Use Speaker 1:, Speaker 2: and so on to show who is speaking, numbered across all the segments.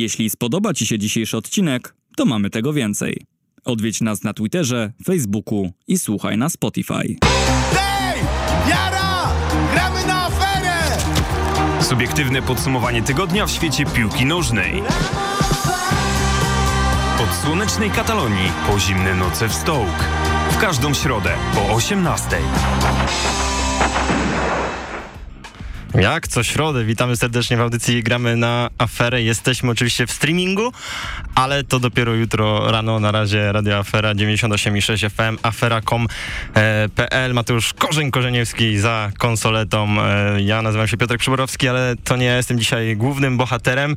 Speaker 1: Jeśli spodoba Ci się dzisiejszy odcinek, to mamy tego więcej. Odwiedź nas na Twitterze, Facebooku i słuchaj na Spotify.
Speaker 2: Hej! Jara! Gramy na aferę!
Speaker 3: Subiektywne podsumowanie tygodnia w świecie piłki nożnej. Od słonecznej Katalonii po zimne noce w Stoke. W każdą środę po 18.
Speaker 4: Jak co środę, witamy serdecznie w audycji Gramy na aferę. Jesteśmy oczywiście w streamingu, ale to dopiero jutro rano. Na razie Radio Afera 98,6 FM, afera.com.pl. Mateusz Korzeń Korzeniewski za konsoletą. E, Ja nazywam się Piotr Przyborowski, ale to nie ja jestem dzisiaj głównym bohaterem.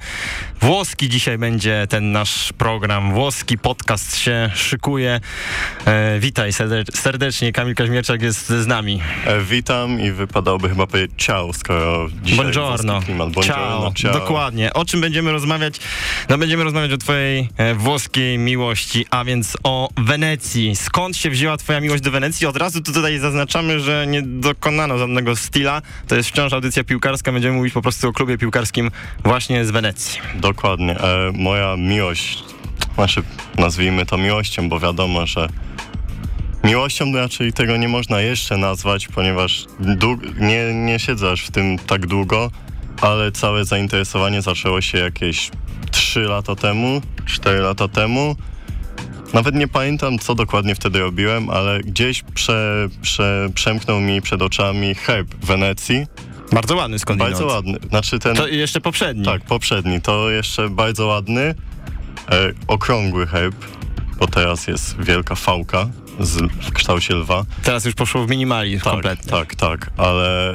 Speaker 4: Włoski dzisiaj będzie ten nasz program. Włoski podcast się szykuje. E, Witaj serdecz- serdecznie, Kamil Kaźmierczak jest z nami.
Speaker 5: E, witam i wypadałoby chyba powiedzieć ciao, skoro dzisiaj
Speaker 4: Buongiorno.
Speaker 5: klimat. Buongiorno,
Speaker 4: Ciao.
Speaker 5: ciao.
Speaker 4: Dokładnie. O czym będziemy rozmawiać? No będziemy rozmawiać o twojej e, włoskiej miłości, a więc o Wenecji. Skąd się wzięła twoja miłość do Wenecji? Od razu tu tutaj zaznaczamy, że nie dokonano żadnego stila. To jest wciąż audycja piłkarska. Będziemy mówić po prostu o klubie piłkarskim właśnie z Wenecji.
Speaker 5: Dokładnie. E, moja miłość, znaczy nazwijmy to miłością, bo wiadomo, że miłością raczej tego nie można jeszcze nazwać, ponieważ nie, nie siedzę aż w tym tak długo, ale całe zainteresowanie zaczęło się jakieś 3 lata temu, 4 lata temu. Nawet nie pamiętam, co dokładnie wtedy robiłem, ale gdzieś prze, prze, przemknął mi przed oczami herb Wenecji.
Speaker 4: Bardzo ładny skądinąd.
Speaker 5: Bardzo ładny. Znaczy ten...
Speaker 4: To jeszcze poprzedni.
Speaker 5: Tak, poprzedni. To jeszcze bardzo ładny, e, okrągły herb, bo teraz jest wielka fałka z, w kształcie lwa.
Speaker 4: Teraz już poszło w minimali
Speaker 5: Tak,
Speaker 4: kompletnie.
Speaker 5: tak, tak, ale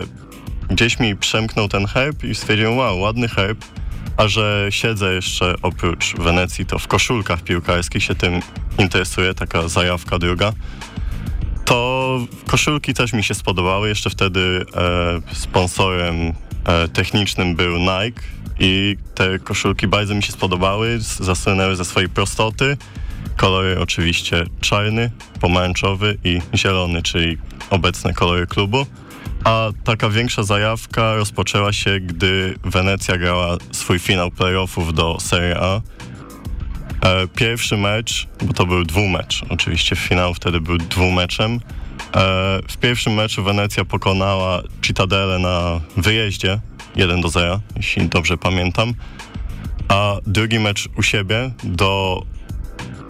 Speaker 5: gdzieś mi przemknął ten herb i stwierdziłem, wow, ładny herb, a że siedzę jeszcze oprócz Wenecji, to w koszulkach piłkarskich się tym interesuję, taka zajawka druga. To koszulki też mi się spodobały. Jeszcze wtedy e, sponsorem e, technicznym był Nike i te koszulki bardzo mi się spodobały. Zasłynęły ze swojej prostoty. Kolory oczywiście czarny, pomarańczowy i zielony, czyli obecne kolory klubu. A taka większa zajawka rozpoczęła się, gdy Wenecja grała swój finał playoffów do Serie A. E, Pierwszy mecz, bo to był dwumecz, oczywiście finał wtedy był dwumeczem. E, W pierwszym meczu Wenecja pokonała Cittadelę na wyjeździe 1 do 0, jeśli dobrze pamiętam. A drugi mecz u siebie do,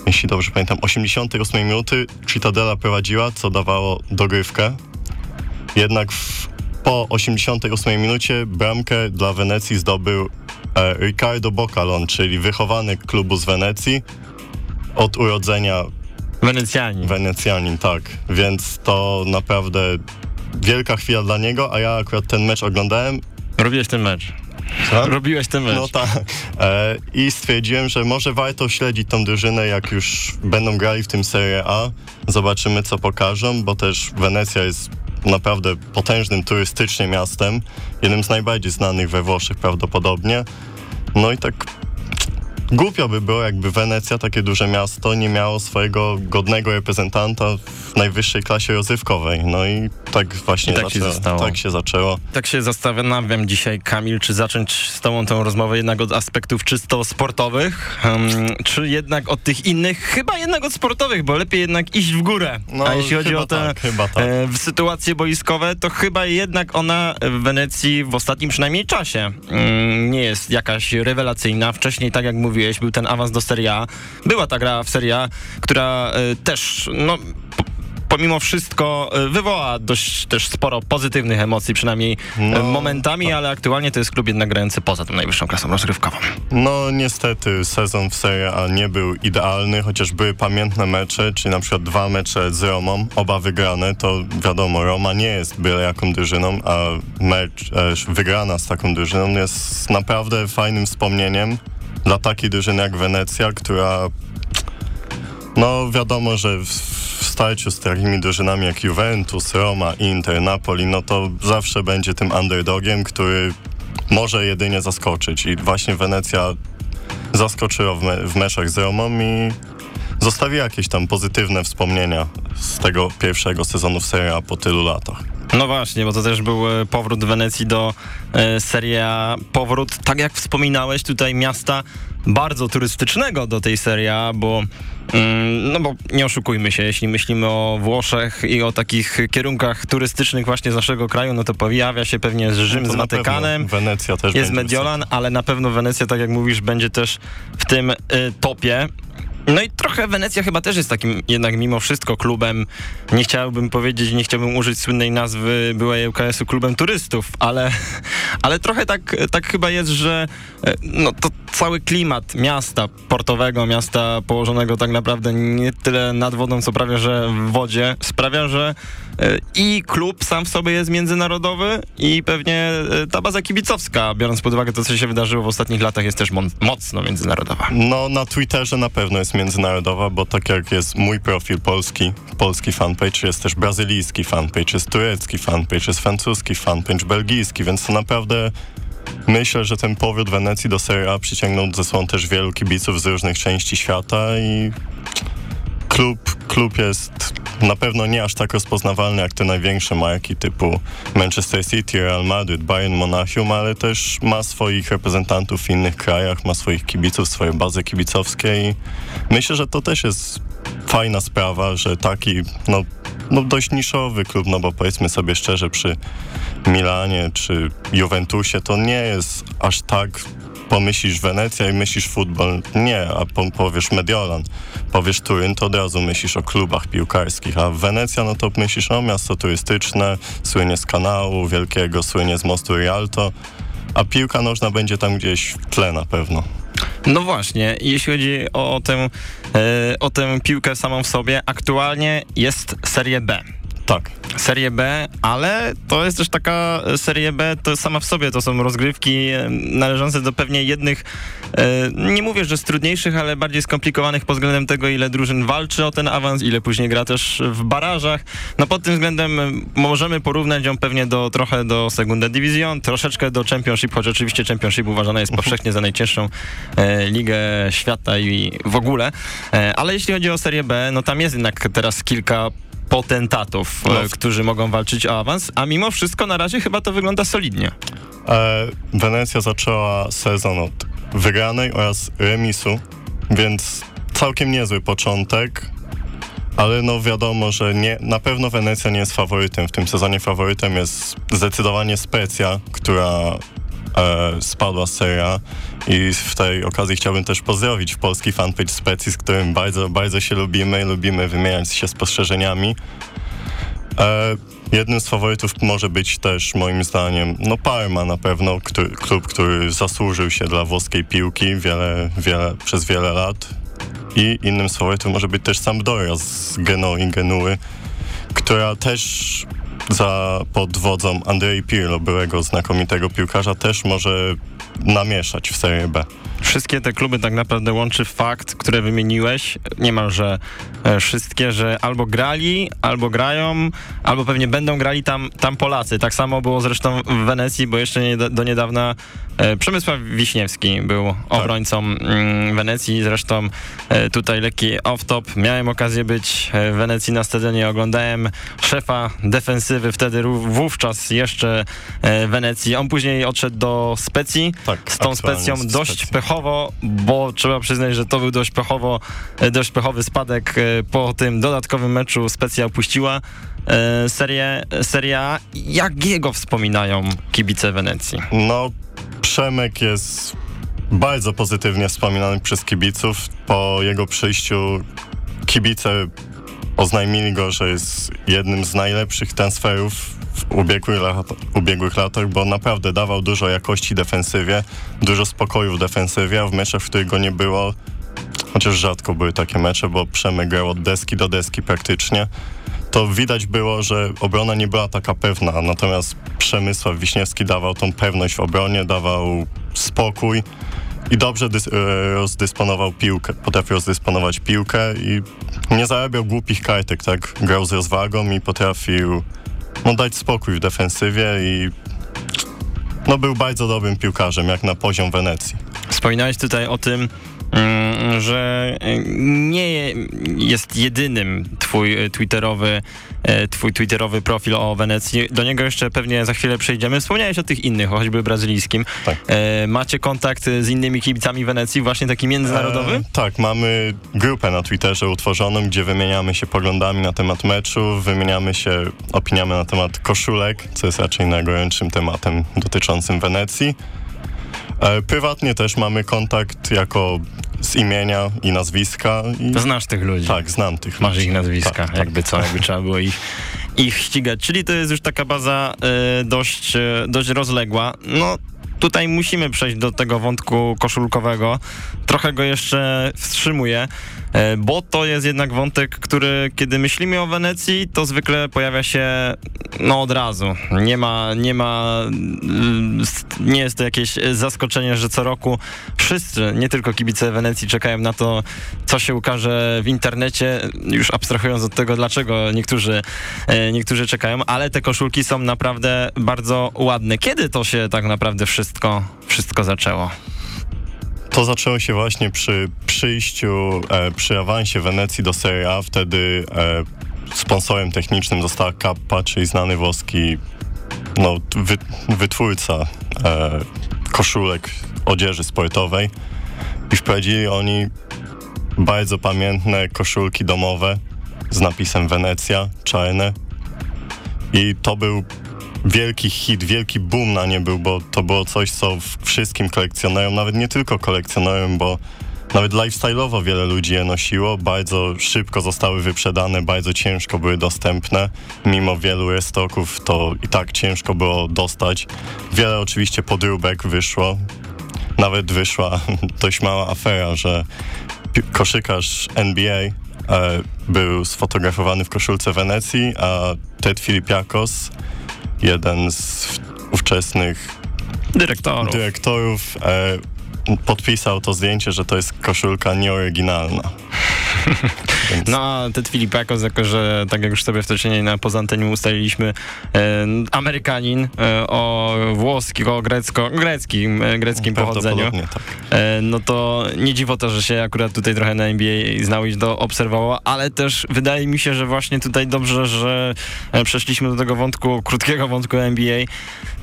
Speaker 5: jeśli dobrze pamiętam, 88 minuty Cittadela prowadziła, co dawało dogrywkę. Jednak w, po 88 minucie bramkę dla Wenecji zdobył e, Ricardo Boccalon, czyli wychowany klubu z Wenecji, od urodzenia
Speaker 4: Wenecjani.
Speaker 5: Wenecjanin, tak. Więc to naprawdę wielka chwila dla niego, a ja akurat ten mecz oglądałem.
Speaker 4: Robiłeś ten mecz. Robiłeś ten mecz.
Speaker 5: No tak. E, I stwierdziłem, że może warto śledzić tą drużynę, jak już będą grali w tym Serie A. Zobaczymy, co pokażą, bo też Wenecja jest naprawdę potężnym turystycznie miastem. Jednym z najbardziej znanych we Włoszech prawdopodobnie. No i tak Głupio by było, jakby Wenecja, takie duże miasto, nie miało swojego godnego reprezentanta w najwyższej klasie rozrywkowej. No i tak właśnie
Speaker 4: I tak się
Speaker 5: zaczęło.
Speaker 4: zostało.
Speaker 5: Tak się zaczęło.
Speaker 4: Tak się zastanawiam dzisiaj, Kamil, czy zacząć z tobą tę rozmowę jednak od aspektów czysto sportowych, em, czy jednak od tych innych, chyba jednak od sportowych, bo lepiej jednak iść w górę.
Speaker 5: No,
Speaker 4: A jeśli chodzi o te
Speaker 5: tak, tak.
Speaker 4: e, w sytuacje boiskowe, to chyba jednak ona w Wenecji w ostatnim przynajmniej czasie mm, nie jest jakaś rewelacyjna. Wcześniej, tak jak mówiłeś, był ten awans do Serie A. Była ta gra w Serie A, która e, też, no... Pomimo wszystko e, wywoła dość też sporo pozytywnych emocji, przynajmniej e,
Speaker 5: No,
Speaker 4: momentami, ale aktualnie to jest klub jednak grający poza tą najwyższą klasą rozgrywkową.
Speaker 5: No niestety sezon w Serie A nie był idealny, chociaż były pamiętne mecze, czyli na przykład dwa mecze z Romą, oba wygrane, to wiadomo, Roma nie jest byle jaką drużyną, a mecz e, wygrana z taką drużyną jest naprawdę fajnym wspomnieniem dla takiej drużyny jak Wenecja, która no wiadomo, że w, w starciu z takimi drużynami jak Juventus, Roma, Inter, Napoli, no to zawsze będzie tym underdogiem, który może jedynie zaskoczyć. I właśnie Wenecja zaskoczyła w, me w meczach z Romą i zostawi jakieś tam pozytywne wspomnienia z tego pierwszego sezonu w Serie A po tylu latach.
Speaker 4: No właśnie, bo to też był e, powrót Wenecji do e, Serie A. Powrót, tak jak wspominałeś, tutaj miasta bardzo turystycznego do tej Serie A, bo mm, no bo nie oszukujmy się, jeśli myślimy o Włoszech i o takich kierunkach turystycznych właśnie z naszego kraju, no to pojawia się pewnie Rzym
Speaker 5: No
Speaker 4: z Watykanem.
Speaker 5: Wenecja też
Speaker 4: Jest Mediolan, ale na pewno Wenecja, tak jak mówisz, będzie też w tym y, topie. No i trochę Wenecja chyba też jest takim jednak mimo wszystko klubem, nie chciałbym powiedzieć, nie chciałbym użyć słynnej nazwy byłej ŁKS-u klubem turystów, ale, ale trochę tak, tak chyba jest, że e, no to cały klimat miasta portowego, miasta położonego tak naprawdę nie tyle nad wodą, co prawie, że w wodzie, sprawia, że i klub sam w sobie jest międzynarodowy i pewnie e, ta baza kibicowska, biorąc pod uwagę to, co się wydarzyło w ostatnich latach, jest też mocno międzynarodowa.
Speaker 5: No na Twitterze na pewno jest międzynarodowa, bo tak jak jest mój profil polski, polski fanpage, jest też brazylijski fanpage, jest turecki fanpage, jest francuski fanpage, belgijski, więc to naprawdę myślę, że ten powrót Wenecji do Serie A przyciągnął ze sobą też wielu kibiców z różnych części świata i klub, klub jest na pewno nie aż tak rozpoznawalny jak te największe marki typu Manchester City, Real Madrid, Bayern Monachium, ale też ma swoich reprezentantów w innych krajach, ma swoich kibiców, swoje bazy kibicowskie i myślę, że to też jest fajna sprawa, że taki no, no dość niszowy klub, no bo powiedzmy sobie szczerze przy Milanie czy Juventusie to nie jest aż tak pomyślisz Wenecja i myślisz futbol. Nie, a po, powiesz Mediolan, powiesz Turyn, to od razu myślisz o klubach piłkarskich, a Wenecja, no to myślisz o miasto turystyczne, słynie z kanału wielkiego, słynie z mostu Rialto, a piłka nożna będzie tam gdzieś w tle na pewno.
Speaker 4: No właśnie, jeśli chodzi o tę, e, o tę piłkę samą w sobie, aktualnie jest Serie B.
Speaker 5: Tak.
Speaker 4: Serie B, ale to jest też taka Serie B, to sama w sobie to są rozgrywki e, należące do pewnie jednych, e, nie mówię, że z trudniejszych, ale bardziej skomplikowanych pod względem tego, ile drużyn walczy o ten awans, ile później gra też w barażach. No pod tym względem e, możemy porównać ją pewnie do trochę do Segunda Division, troszeczkę do Championship, choć oczywiście Championship uważana jest powszechnie za najcięższą e, ligę świata i w ogóle. E, ale jeśli chodzi o Serię B, no tam jest jednak teraz kilka potentatów,
Speaker 5: No.
Speaker 4: e, którzy mogą walczyć o awans, a mimo wszystko na razie chyba to wygląda solidnie.
Speaker 5: E, Wenecja zaczęła sezon od wygranej oraz remisu, więc całkiem niezły początek, ale no wiadomo, że nie, na pewno Wenecja nie jest faworytem. W tym sezonie faworytem jest zdecydowanie Specja, która spadła z Serie A i w tej okazji chciałbym też pozdrowić polski fanpage Specji, z którym bardzo, bardzo się lubimy lubimy wymieniać się spostrzeżeniami. E, jednym z faworytów może być też moim zdaniem no Parma na pewno, który, klub, który zasłużył się dla włoskiej piłki wiele, wiele, przez wiele lat. I innym z faworytów może być też Sampdoria z Genoi Genuły, która też za pod wodzą Andrei Pirlo, byłego znakomitego piłkarza, też może namieszać w Serie B.
Speaker 4: Wszystkie te kluby tak naprawdę łączy fakt, które wymieniłeś, niemalże e, wszystkie, że albo grali, albo grają, albo pewnie będą grali tam, tam Polacy. Tak samo było zresztą w Wenecji, bo jeszcze nie, do niedawna e, Przemysław Wiśniewski był obrońcą mm, Wenecji. Zresztą e, tutaj lekki off-top. Miałem okazję być w Wenecji na stadionie, oglądałem szefa defensywy, wtedy wówczas jeszcze e, Wenecji. On później odszedł do Specji.
Speaker 5: Tak,
Speaker 4: z tą specją dość
Speaker 5: Specji.
Speaker 4: pechowo, bo trzeba przyznać, że to był dość pechowo, e, dość pechowy spadek e, po tym dodatkowym meczu specja opuściła serię, serię A. Jak jego wspominają kibice Wenecji?
Speaker 5: No, Przemek jest bardzo pozytywnie wspominany przez kibiców. Po jego przyjściu kibice oznajmili go, że jest jednym z najlepszych transferów w ubiegłych, ubiegłych latach, bo naprawdę dawał dużo jakości defensywie, dużo spokoju w defensywie, a w meczach, w których go nie było, chociaż rzadko były takie mecze, bo Przemek grał od deski do deski praktycznie, to widać było, że obrona nie była taka pewna, natomiast Przemysław Wiśniewski dawał tą pewność w obronie, dawał spokój i dobrze e, rozdysponował piłkę, potrafił rozdysponować piłkę i nie zarabiał głupich kartek, tak? Grał z rozwagą i potrafił no, dać spokój w defensywie i no, był bardzo dobrym piłkarzem, jak na poziom Wenecji.
Speaker 4: Wspominałeś tutaj o tym, że nie jest jedynym twój twitterowy, e, twój twitterowy profil o Wenecji. Do niego jeszcze pewnie za chwilę przejdziemy. Wspomniałeś o tych innych, choćby brazylijskim.
Speaker 5: Tak.
Speaker 4: E, Macie kontakt z innymi kibicami Wenecji, właśnie taki międzynarodowy?
Speaker 5: E, tak, mamy grupę na Twitterze utworzoną, gdzie wymieniamy się poglądami na temat meczu, wymieniamy się opiniami na temat koszulek, co jest raczej najgorętszym tematem dotyczącym Wenecji. E, prywatnie też mamy kontakt jako z imienia i nazwiska. I,
Speaker 4: Znasz tych ludzi.
Speaker 5: tak, znam tych
Speaker 4: Masz
Speaker 5: ludzi.
Speaker 4: ich nazwiska,
Speaker 5: Tak, tak.
Speaker 4: jakby co, jakby trzeba było ich, ich ścigać. Czyli to jest już taka baza e, dość, e, dość rozległa. No tutaj musimy przejść do tego wątku koszulkowego. Trochę go jeszcze wstrzymuję, bo to jest jednak wątek, który kiedy myślimy o Wenecji, to zwykle pojawia się no od razu. Nie ma, nie ma, mm, nie jest to jakieś zaskoczenie, że co roku wszyscy, nie tylko kibice Wenecji czekają na to, co się ukaże w internecie, już abstrahując od tego, dlaczego niektórzy, e, niektórzy czekają, ale te koszulki są naprawdę bardzo ładne. Kiedy to się tak naprawdę wszystko, wszystko zaczęło?
Speaker 5: To zaczęło się właśnie przy przyjściu, e, przy awansie Wenecji do Serie A. Wtedy e, sponsorem technicznym została Kappa, czyli znany włoski no, wy, wytwórca e, koszulek odzieży sportowej. I wprowadzili oni bardzo pamiętne koszulki domowe z napisem Wenecja, czarne. I to był wielki hit, wielki boom na nie był, bo to było coś, co wszystkim kolekcjonerom, nawet nie tylko kolekcjonerom, bo nawet lifestyle'owo wiele ludzi je nosiło, bardzo szybko zostały wyprzedane, bardzo ciężko były dostępne, mimo wielu restoków to i tak ciężko było dostać. Wiele oczywiście podróbek wyszło, nawet wyszła dość mała afera, że koszykarz NBA e, był sfotografowany w koszulce Wenecji, a Ted Filipiakos, jeden z ówczesnych
Speaker 4: Dyrektorów.
Speaker 5: dyrektorów, e, podpisał to zdjęcie, że to jest koszulka nieoryginalna. Więc
Speaker 4: No a Ted Filipakos, jako że tak jak już sobie wcześniej na poza anteniu ustaliliśmy, e, Amerykanin e, o włoskiego, grecko, greckim, e, greckim pochodzeniu,
Speaker 5: tak.
Speaker 4: e, no to nie dziwo to, że się akurat tutaj trochę na NBA znał i to obserwował, ale też wydaje mi się, że właśnie tutaj dobrze, że e, przeszliśmy do tego wątku, krótkiego wątku NBA,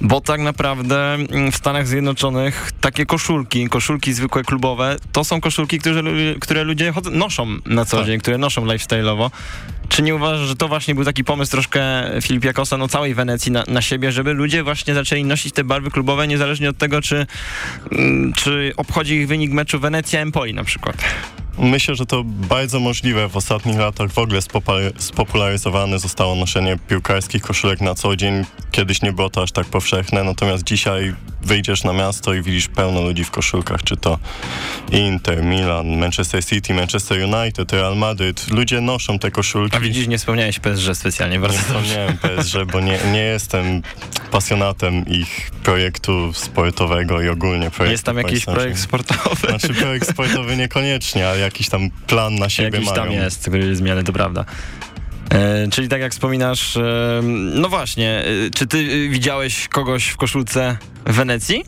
Speaker 4: bo tak naprawdę mm, w Stanach Zjednoczonych takie koszulki, koszulki zwykłe klubowe, to są koszulki, które, które ludzie noszą na co
Speaker 5: Tak.
Speaker 4: dzień, które noszą lifestyle'owo. Czy nie uważasz, że to właśnie był taki pomysł troszkę Filipiakosa, no całej Wenecji na, na siebie, żeby ludzie właśnie zaczęli nosić te barwy klubowe, niezależnie od tego, czy, mm, czy obchodzi ich wynik meczu Wenecja-Empoli na przykład?
Speaker 5: Myślę, że to bardzo możliwe. W ostatnich latach w ogóle spopularyzowane zostało noszenie piłkarskich koszulek na co dzień. Kiedyś nie było to aż tak powszechne, natomiast dzisiaj wyjdziesz na miasto i widzisz pełno ludzi w koszulkach, czy to Inter, Milan, Manchester City, Manchester United, Real Madrid. Ludzie noszą te koszulki.
Speaker 4: A widzisz, nie wspomniałeś PSG specjalnie, bardzo
Speaker 5: Nie wspomniałem PSG, bo nie, nie jestem pasjonatem ich projektu sportowego i ogólnie projektu.
Speaker 4: Jest tam jakiś projekt sportowy?
Speaker 5: Znaczy projekt sportowy niekoniecznie, ale jakiś tam plan na siebie
Speaker 4: Jakiś
Speaker 5: mają.
Speaker 4: tam jest, zmiany, to prawda. E, czyli tak jak wspominasz, e, no właśnie, e, czy ty e, widziałeś kogoś w koszulce w Wenecji?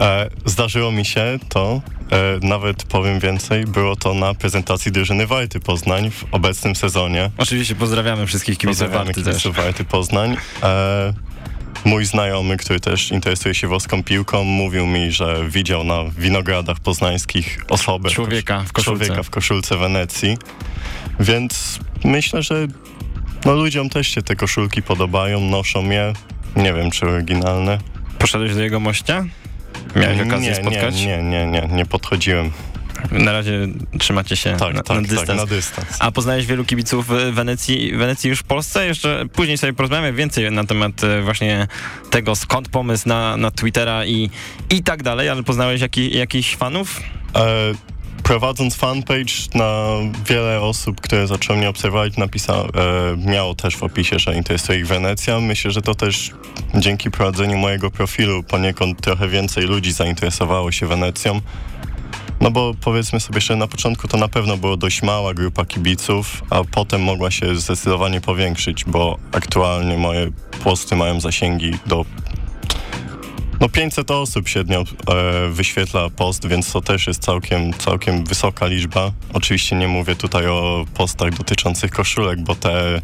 Speaker 5: E, zdarzyło mi się to, e, nawet powiem więcej, było to na prezentacji drużyny Wajty Poznań w obecnym sezonie.
Speaker 4: Oczywiście pozdrawiamy wszystkich kibiców
Speaker 5: Pozdrawiamy
Speaker 4: Warty też.
Speaker 5: kibiców Wajty Poznań. Mój znajomy, który też interesuje się włoską piłką, mówił mi, że widział na winogradach poznańskich osobę.
Speaker 4: Człowieka w koszulce.
Speaker 5: Człowieka w koszulce Wenecji. Więc myślę, że no, ludziom też się te koszulki podobają, noszą je. Nie wiem, czy oryginalne.
Speaker 4: Poszedłeś do jego mościa? Miałeś okazję
Speaker 5: nie,
Speaker 4: spotkać?
Speaker 5: Nie, nie, nie, nie, nie podchodziłem.
Speaker 4: Na razie trzymacie się
Speaker 5: Tak,
Speaker 4: na,
Speaker 5: tak,
Speaker 4: na
Speaker 5: tak,
Speaker 4: dystans.
Speaker 5: na dystans.
Speaker 4: A poznałeś wielu kibiców e, Wenecji, Wenecji już w Polsce? Jeszcze później sobie porozmawiamy więcej na temat e, właśnie tego, skąd pomysł na, na Twittera i, i tak dalej, ale poznałeś jaki, jakichś fanów?
Speaker 5: E, prowadząc fanpage na wiele osób, które zaczęły mnie obserwować, napisało, e, miało też w opisie, że interesuje ich Wenecja. Myślę, że to też dzięki prowadzeniu mojego profilu poniekąd trochę więcej ludzi zainteresowało się Wenecją. No bo powiedzmy sobie szczerze, na początku to na pewno było dość mała grupa kibiców, a potem mogła się zdecydowanie powiększyć, bo aktualnie moje posty mają zasięgi do No 500 osób średnio e, wyświetla post, więc to też jest całkiem, całkiem wysoka liczba. Oczywiście nie mówię tutaj o postach dotyczących koszulek, bo te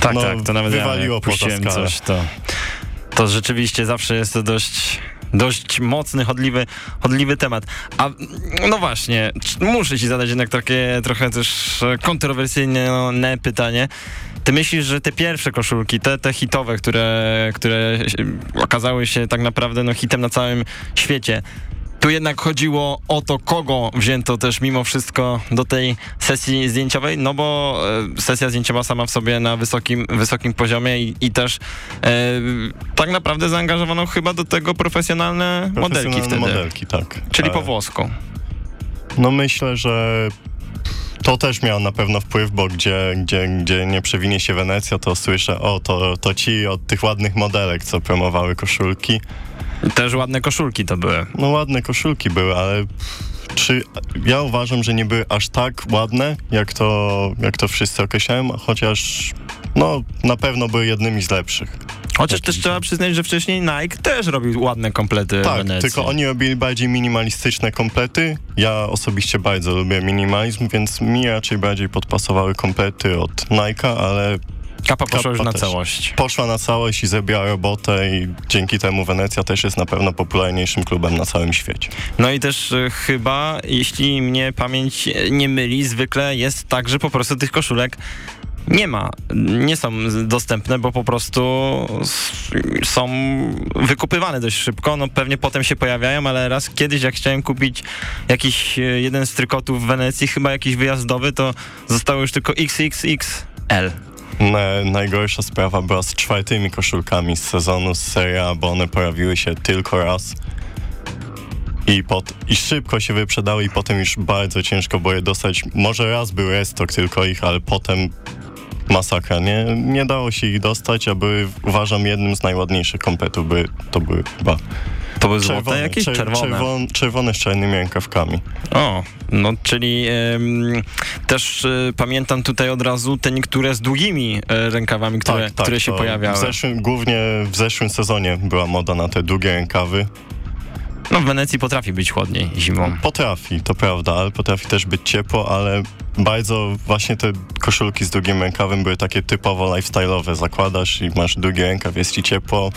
Speaker 4: Tak,
Speaker 5: No,
Speaker 4: tak, to nawet
Speaker 5: wywaliło
Speaker 4: ja coś, to, to rzeczywiście zawsze jest to dość, dość mocny, chodliwy, chodliwy temat. A no właśnie, muszę ci zadać jednak takie trochę też kontrowersyjne pytanie. Ty myślisz, że te pierwsze koszulki, te, te hitowe, które, które okazały się tak naprawdę no, hitem na całym świecie, tu jednak chodziło o to, kogo wzięto też mimo wszystko do tej sesji zdjęciowej, no bo e, sesja zdjęciowa sama w sobie na wysokim, wysokim poziomie i, i też e, tak naprawdę zaangażowano chyba do tego profesjonalne, modelki
Speaker 5: profesjonalne
Speaker 4: wtedy.
Speaker 5: modelki, tak.
Speaker 4: Czyli
Speaker 5: E,
Speaker 4: po włosku.
Speaker 5: No myślę, że to też miało na pewno wpływ, bo gdzie, gdzie, gdzie nie przewinie się Wenecja, to słyszę, o, to, to ci od tych ładnych modelek, co promowały koszulki.
Speaker 4: Też ładne koszulki to były.
Speaker 5: No ładne koszulki były, ale czy ja uważam, że nie były aż tak ładne, jak to, jak to wszyscy określają, chociaż no na pewno były jednymi z lepszych.
Speaker 4: Chociaż też trzeba przyznać, że wcześniej Nike też robił ładne komplety
Speaker 5: Tak,
Speaker 4: Wenecji.
Speaker 5: tylko oni robili bardziej minimalistyczne komplety. Ja osobiście bardzo lubię minimalizm, więc mi raczej bardziej podpasowały komplety od Nike'a, ale
Speaker 4: Kapa poszła już na
Speaker 5: też.
Speaker 4: całość.
Speaker 5: poszła na całość i zrobiła robotę i dzięki temu Wenecja też jest na pewno popularniejszym klubem na całym świecie.
Speaker 4: No i też e, chyba, jeśli mnie pamięć nie myli, zwykle jest tak, że po prostu tych koszulek nie ma, nie są dostępne, bo po prostu są wykupywane dość szybko. No pewnie potem się pojawiają, ale raz kiedyś jak chciałem kupić jakiś e, jeden z trykotów w Wenecji, chyba jakiś wyjazdowy, to zostało już tylko XXXL.
Speaker 5: Na, najgorsza sprawa była z czwartymi koszulkami z sezonu z Serie A, bo one pojawiły się tylko raz. I, pot, I szybko się wyprzedały i potem już bardzo ciężko było je dostać. Może raz był restock tylko ich, ale potem masakra. Nie, nie dało się ich dostać, a były, uważam, jednym z najładniejszych kompletów. Były, to były chyba
Speaker 4: To były złote
Speaker 5: czerwone,
Speaker 4: jakieś?
Speaker 5: czer-
Speaker 4: Czerwone.
Speaker 5: czerwon- czerwone z czarnymi rękawkami.
Speaker 4: O, no czyli em, też e, pamiętam tutaj od razu te niektóre z długimi e, rękawami, które, które się pojawiały.
Speaker 5: W zeszłym, głównie w zeszłym sezonie była moda na te długie rękawy.
Speaker 4: No w Wenecji potrafi być chłodniej zimą.
Speaker 5: Potrafi, to prawda, ale potrafi też być ciepło, ale bardzo właśnie te koszulki z długim rękawem były takie typowo lifestyle'owe. Zakładasz i masz długi rękaw, jest ci ciepło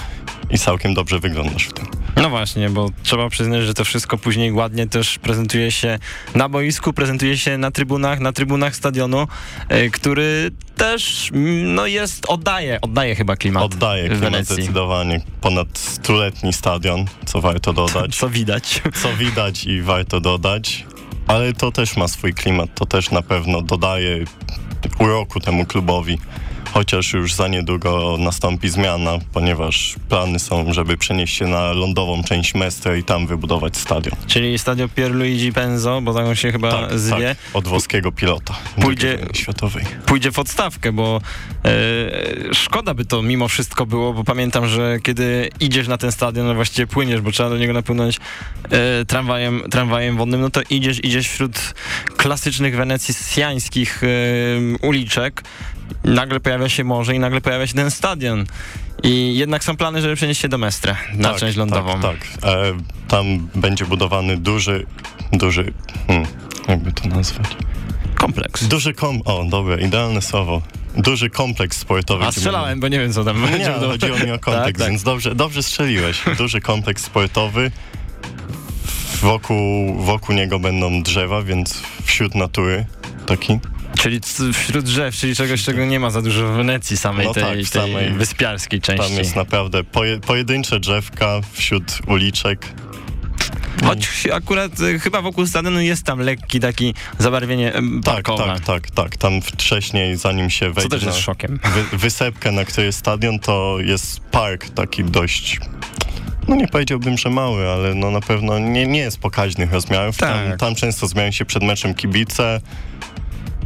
Speaker 5: i całkiem dobrze wyglądasz w tym.
Speaker 4: No właśnie, bo trzeba przyznać, że to wszystko później ładnie też prezentuje się na boisku, prezentuje się na trybunach, na trybunach stadionu, e, który też mm, no jest, oddaje, oddaje chyba klimat
Speaker 5: Oddaje klimat zdecydowanie. Ponad stuletni stadion, co warto dodać.
Speaker 4: Co widać.
Speaker 5: co widać i warto dodać, ale to też ma swój klimat, to też na pewno dodaje uroku temu klubowi. Chociaż już za niedługo nastąpi zmiana, ponieważ plany są, żeby przenieść się na lądową część Mestre i tam wybudować stadion.
Speaker 4: Czyli stadio Pierluigi Penzo, bo tak on się chyba
Speaker 5: Tak,
Speaker 4: zwie.
Speaker 5: tak, od włoskiego pilota
Speaker 4: Pójdzie-
Speaker 5: światowej.
Speaker 4: pójdzie w odstawkę, bo e, szkoda by to mimo wszystko było, bo pamiętam, że kiedy idziesz na ten stadion, no właściwie płyniesz, bo trzeba do niego napłynąć e, tramwajem, tramwajem wodnym, no to idziesz, idziesz wśród klasycznych wenecjańskich e, uliczek, nagle pojawia się morze i nagle pojawia się ten stadion. I jednak są plany, żeby przenieść się do Mestre, na
Speaker 5: tak,
Speaker 4: część lądową.
Speaker 5: Tak, tak. E, tam będzie budowany duży, duży, hmm, jakby to nazwać?
Speaker 4: Kompleks.
Speaker 5: Duży kom... O, dobre, idealne słowo. Duży kompleks sportowy.
Speaker 4: A strzelałem, bo nie wiem, co tam
Speaker 5: Nie,
Speaker 4: będzie.
Speaker 5: ale chodziło mi o kontekst,
Speaker 4: Tak, tak.
Speaker 5: więc dobrze, dobrze strzeliłeś. Duży kompleks sportowy. Wokół, wokół niego będą drzewa, więc wśród natury taki.
Speaker 4: Czyli wśród drzew, czyli czegoś, czego nie ma za dużo w Wenecji samej
Speaker 5: No
Speaker 4: tej,
Speaker 5: tak,
Speaker 4: tej
Speaker 5: samej-
Speaker 4: wyspiarskiej części.
Speaker 5: Tam jest naprawdę poje, pojedyncze drzewka wśród uliczek.
Speaker 4: Choć akurat y, chyba wokół stadionu jest tam lekki taki zabarwienie
Speaker 5: Tak,
Speaker 4: parkowe.
Speaker 5: tak, tak, tak. Tam wcześniej, zanim się
Speaker 4: Co
Speaker 5: wejdzie
Speaker 4: też
Speaker 5: na
Speaker 4: jest szokiem.
Speaker 5: wy, wysepkę, na której jest stadion, to jest park taki dość... No nie powiedziałbym, że mały, ale no na pewno nie, nie jest pokaźnych rozmiarów. Tam,
Speaker 4: Tak.
Speaker 5: tam często zmieniają się przed meczem kibice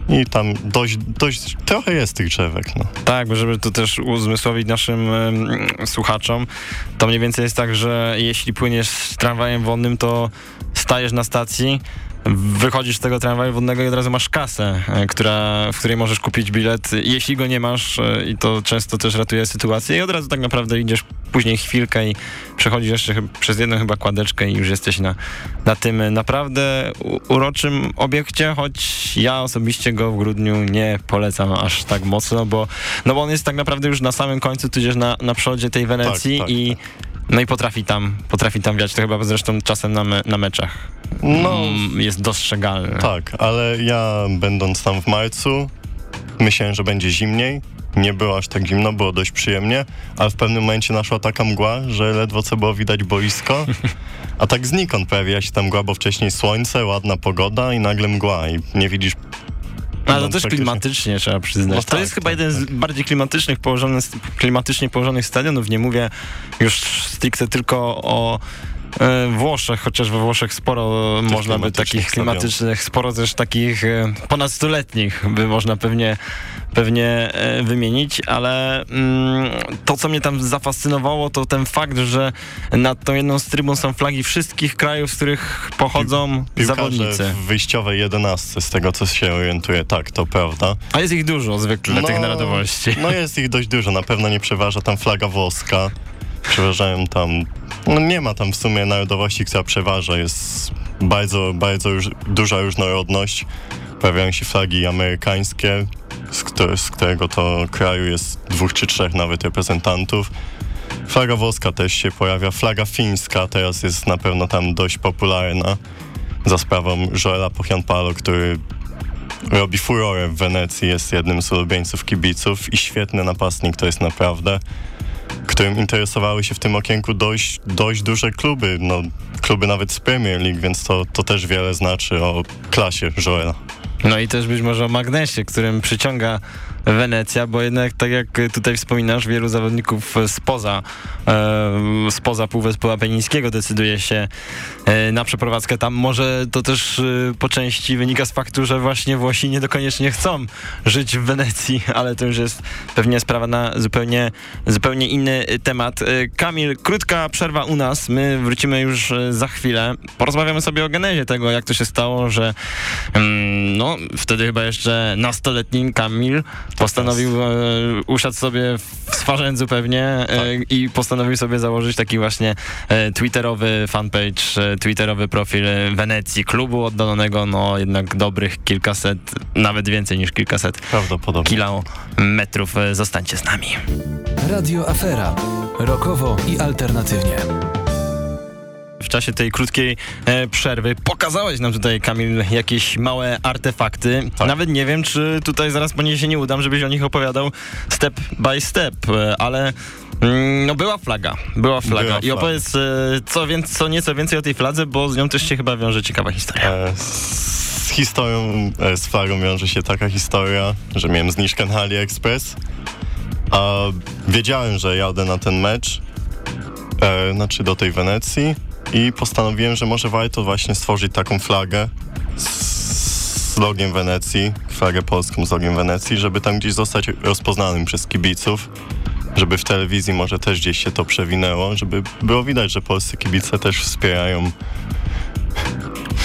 Speaker 5: i tam dość, dość trochę jest tych drzewek, no.
Speaker 4: Tak, bo żeby tu też uzmysłowić naszym em, słuchaczom, to mniej więcej jest tak, że jeśli płyniesz tramwajem wodnym, to stajesz na stacji, wychodzisz z tego tramwaju wodnego i od razu masz kasę, e, która, w której możesz kupić bilet, jeśli go nie masz e, i to często też ratuje sytuację i od razu tak naprawdę idziesz później chwilkę i przechodzisz jeszcze przez jedną chyba kładeczkę i już jesteś na, na tym naprawdę uroczym obiekcie, choć ja osobiście go w grudniu nie polecam aż tak mocno, bo, no bo on jest tak naprawdę już na samym końcu, tudzież na, na przodzie tej Wenecji tak, tak, i tak. No i potrafi tam, potrafi tam wiać, to chyba zresztą czasem na, me, na meczach. No, mm, jest dostrzegalne.
Speaker 5: Tak, ale ja będąc tam w marcu, myślałem, że będzie zimniej. Nie było aż tak zimno, było dość przyjemnie, ale w pewnym momencie naszła taka mgła, że ledwo co było widać boisko, a tak znikąd pojawia się tam mgła, bo wcześniej słońce, ładna pogoda i nagle mgła. I nie widzisz
Speaker 4: ale to też klimatycznie trzeba przyznać. No to tak, jest chyba tak, jeden tak. z bardziej klimatycznych położonych, klimatycznie położonych stadionów. Nie mówię już stricte tylko o Włoszech, chociaż we Włoszech sporo też można by takich klimatycznych, sporo też takich e, ponadstuletnich by można pewnie pewnie e, wymienić, ale mm, to, co mnie tam zafascynowało, to ten fakt, że nad tą jedną z trybun są flagi wszystkich krajów, z których pochodzą Pi zawodnicy.
Speaker 5: w wyjściowej jedenastce, z tego co się orientuję, tak, to prawda.
Speaker 4: A jest ich dużo zwykle, no, tych narodowości.
Speaker 5: No jest ich dość dużo, na pewno nie przeważa tam flaga włoska, przeważają tam, no nie ma tam w sumie narodowości, która przeważa, jest bardzo, bardzo już, duża różnorodność, pojawiają się flagi amerykańskie, z, z którego to kraju jest dwóch czy trzech nawet reprezentantów. Flaga włoska też się pojawia, flaga fińska teraz jest na pewno tam dość popularna za sprawą Joela Pochianpalo, który robi furorę w Wenecji, jest jednym z ulubieńców kibiców i świetny napastnik to jest naprawdę, którym interesowały się w tym okienku dość, dość duże kluby, no kluby nawet z Premier League, więc to, to też wiele znaczy o klasie Joela.
Speaker 4: No i też być może o magnesie, którym przyciąga Wenecja, bo jednak tak jak tutaj wspominasz, wielu zawodników spoza, e, spoza Półwyspu Apenińskiego decyduje się e, na przeprowadzkę tam. Może to też e, po części wynika z faktu, że właśnie Włosi nie dokoniecznie chcą żyć w Wenecji, ale to już jest pewnie sprawa na zupełnie, zupełnie inny temat. E, Kamil, krótka przerwa u nas. My wrócimy już e, za chwilę. Porozmawiamy sobie o genezie tego, jak to się stało, że mm, no, wtedy chyba jeszcze nastoletni Kamil Postanowił, e, usiadł sobie w swarzędzu pewnie e, tak. i postanowił sobie założyć taki właśnie e, twitterowy fanpage, e, twitterowy profil Wenecji, klubu oddalonego no jednak dobrych kilkaset, nawet więcej niż kilkaset
Speaker 5: Prawdopodobnie.
Speaker 4: kilometrów. E, zostańcie z nami.
Speaker 6: Radio Afera. Rokowo i alternatywnie
Speaker 4: w czasie tej krótkiej e, przerwy. Pokazałeś nam tutaj, Kamil, jakieś małe artefakty. Tak. Nawet nie wiem, czy tutaj zaraz po niej się nie udam, żebyś o nich opowiadał step by step, e, ale mm, no była flaga, była flaga. Była I opowiedz e, co, więc, co nieco więcej o tej fladze, bo z nią też się chyba wiąże ciekawa historia.
Speaker 5: E, z historią, e, z flagą wiąże się taka historia, że miałem zniżkę na AliExpress, a wiedziałem, że jadę na ten mecz, e, znaczy do tej Wenecji i postanowiłem, że może warto właśnie stworzyć taką flagę z logiem Wenecji, flagę polską z logiem Wenecji, żeby tam gdzieś zostać rozpoznanym przez kibiców, żeby w telewizji może też gdzieś się to przewinęło, żeby było widać, że polscy kibice też wspierają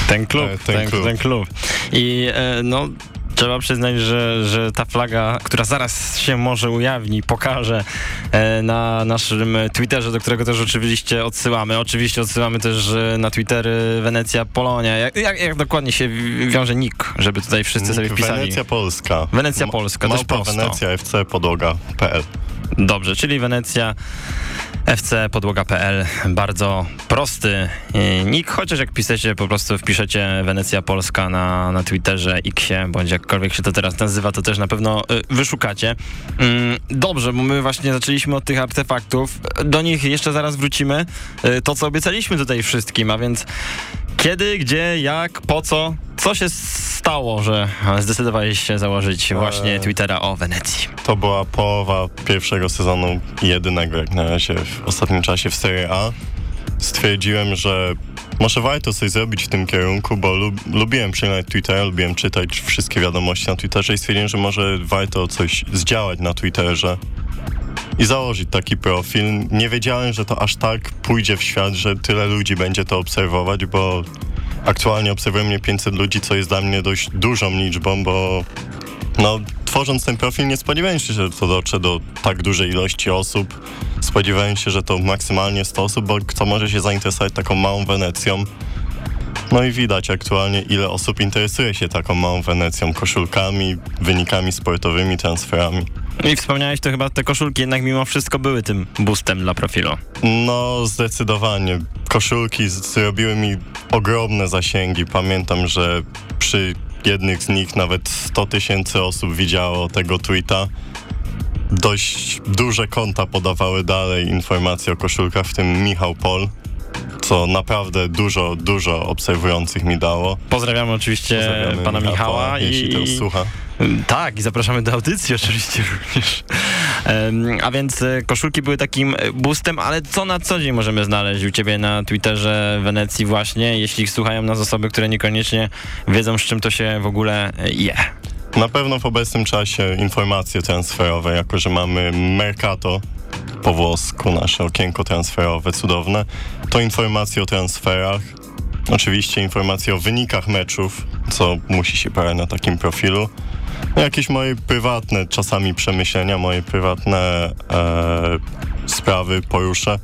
Speaker 4: ten klub, e, ten, ten, klub. ten klub. I e, no trzeba przyznać, że, że ta flaga, która zaraz się może ujawni, pokaże e, na naszym Twitterze, do którego też oczywiście odsyłamy. Oczywiście odsyłamy też e, na Twitter Wenecja Polonia. Jak, jak, jak dokładnie się wiąże nick, żeby tutaj wszyscy sobie wpisali?
Speaker 5: Wenecja Polska.
Speaker 4: Wenecja Polska,
Speaker 5: Małpa też prosto. Wenecja FC podłoga.pl
Speaker 4: Dobrze, czyli Wenecja fcpodłoga.pl. Bardzo prosty e, nick, chociaż jak piszecie, po prostu wpiszecie Wenecja Polska na, na Twitterze, Xie, bądź jakkolwiek się to teraz nazywa, to też na pewno e, wyszukacie. Mm, dobrze, bo my właśnie zaczęliśmy od tych artefaktów. Do nich jeszcze zaraz wrócimy. E, to, co obiecaliśmy tutaj wszystkim, a więc kiedy, gdzie, jak, po co, co się stało, że zdecydowałeś się założyć właśnie Twittera o Wenecji?
Speaker 5: To była połowa pierwszego sezonu jedynego jak na razie w ostatnim czasie w Serie A. Stwierdziłem, że może warto coś zrobić w tym kierunku, bo lub, lubiłem przeglądać Twittera, lubiłem czytać wszystkie wiadomości na Twitterze i stwierdziłem, że może warto coś zdziałać na Twitterze i założyć taki profil. Nie wiedziałem, że to aż tak pójdzie w świat, że tyle ludzi będzie to obserwować, bo Aktualnie obserwuje mnie 500 ludzi, co jest dla mnie dość dużą liczbą, bo no, tworząc ten profil nie spodziewałem się, że to dotrze do tak dużej ilości osób. Spodziewałem się, że to maksymalnie 100 osób, bo kto może się zainteresować taką małą Wenecją. No i widać aktualnie, ile osób interesuje się taką małą Wenecją, koszulkami, wynikami sportowymi, transferami.
Speaker 4: I wspomniałeś, to chyba te koszulki jednak mimo wszystko były tym boostem dla profilu.
Speaker 5: No, zdecydowanie. Koszulki zrobiły mi ogromne zasięgi. Pamiętam, że przy jednych z nich nawet 100 tysięcy osób widziało tego tweeta. Dość duże konta podawały dalej informacje o koszulkach, w tym Michał Pol, co naprawdę dużo, dużo obserwujących mi dało.
Speaker 4: Pozdrawiamy oczywiście
Speaker 5: Pozdrawiamy
Speaker 4: pana Michała,
Speaker 5: jeśli to słucha.
Speaker 4: Tak, i zapraszamy do audycji oczywiście również. A więc e, koszulki były takim e, boostem, ale co na co dzień możemy znaleźć u ciebie na Twitterze Wenecji właśnie, jeśli słuchają nas osoby, które niekoniecznie wiedzą z czym to się w ogóle e, je.
Speaker 5: Na pewno w obecnym czasie informacje transferowe, jako że mamy Mercato po włosku, nasze okienko transferowe cudowne, to informacje o transferach, oczywiście informacje o wynikach meczów, co musi się parać na takim profilu, no jakieś moje prywatne czasami przemyślenia, moje prywatne e, sprawy poruszę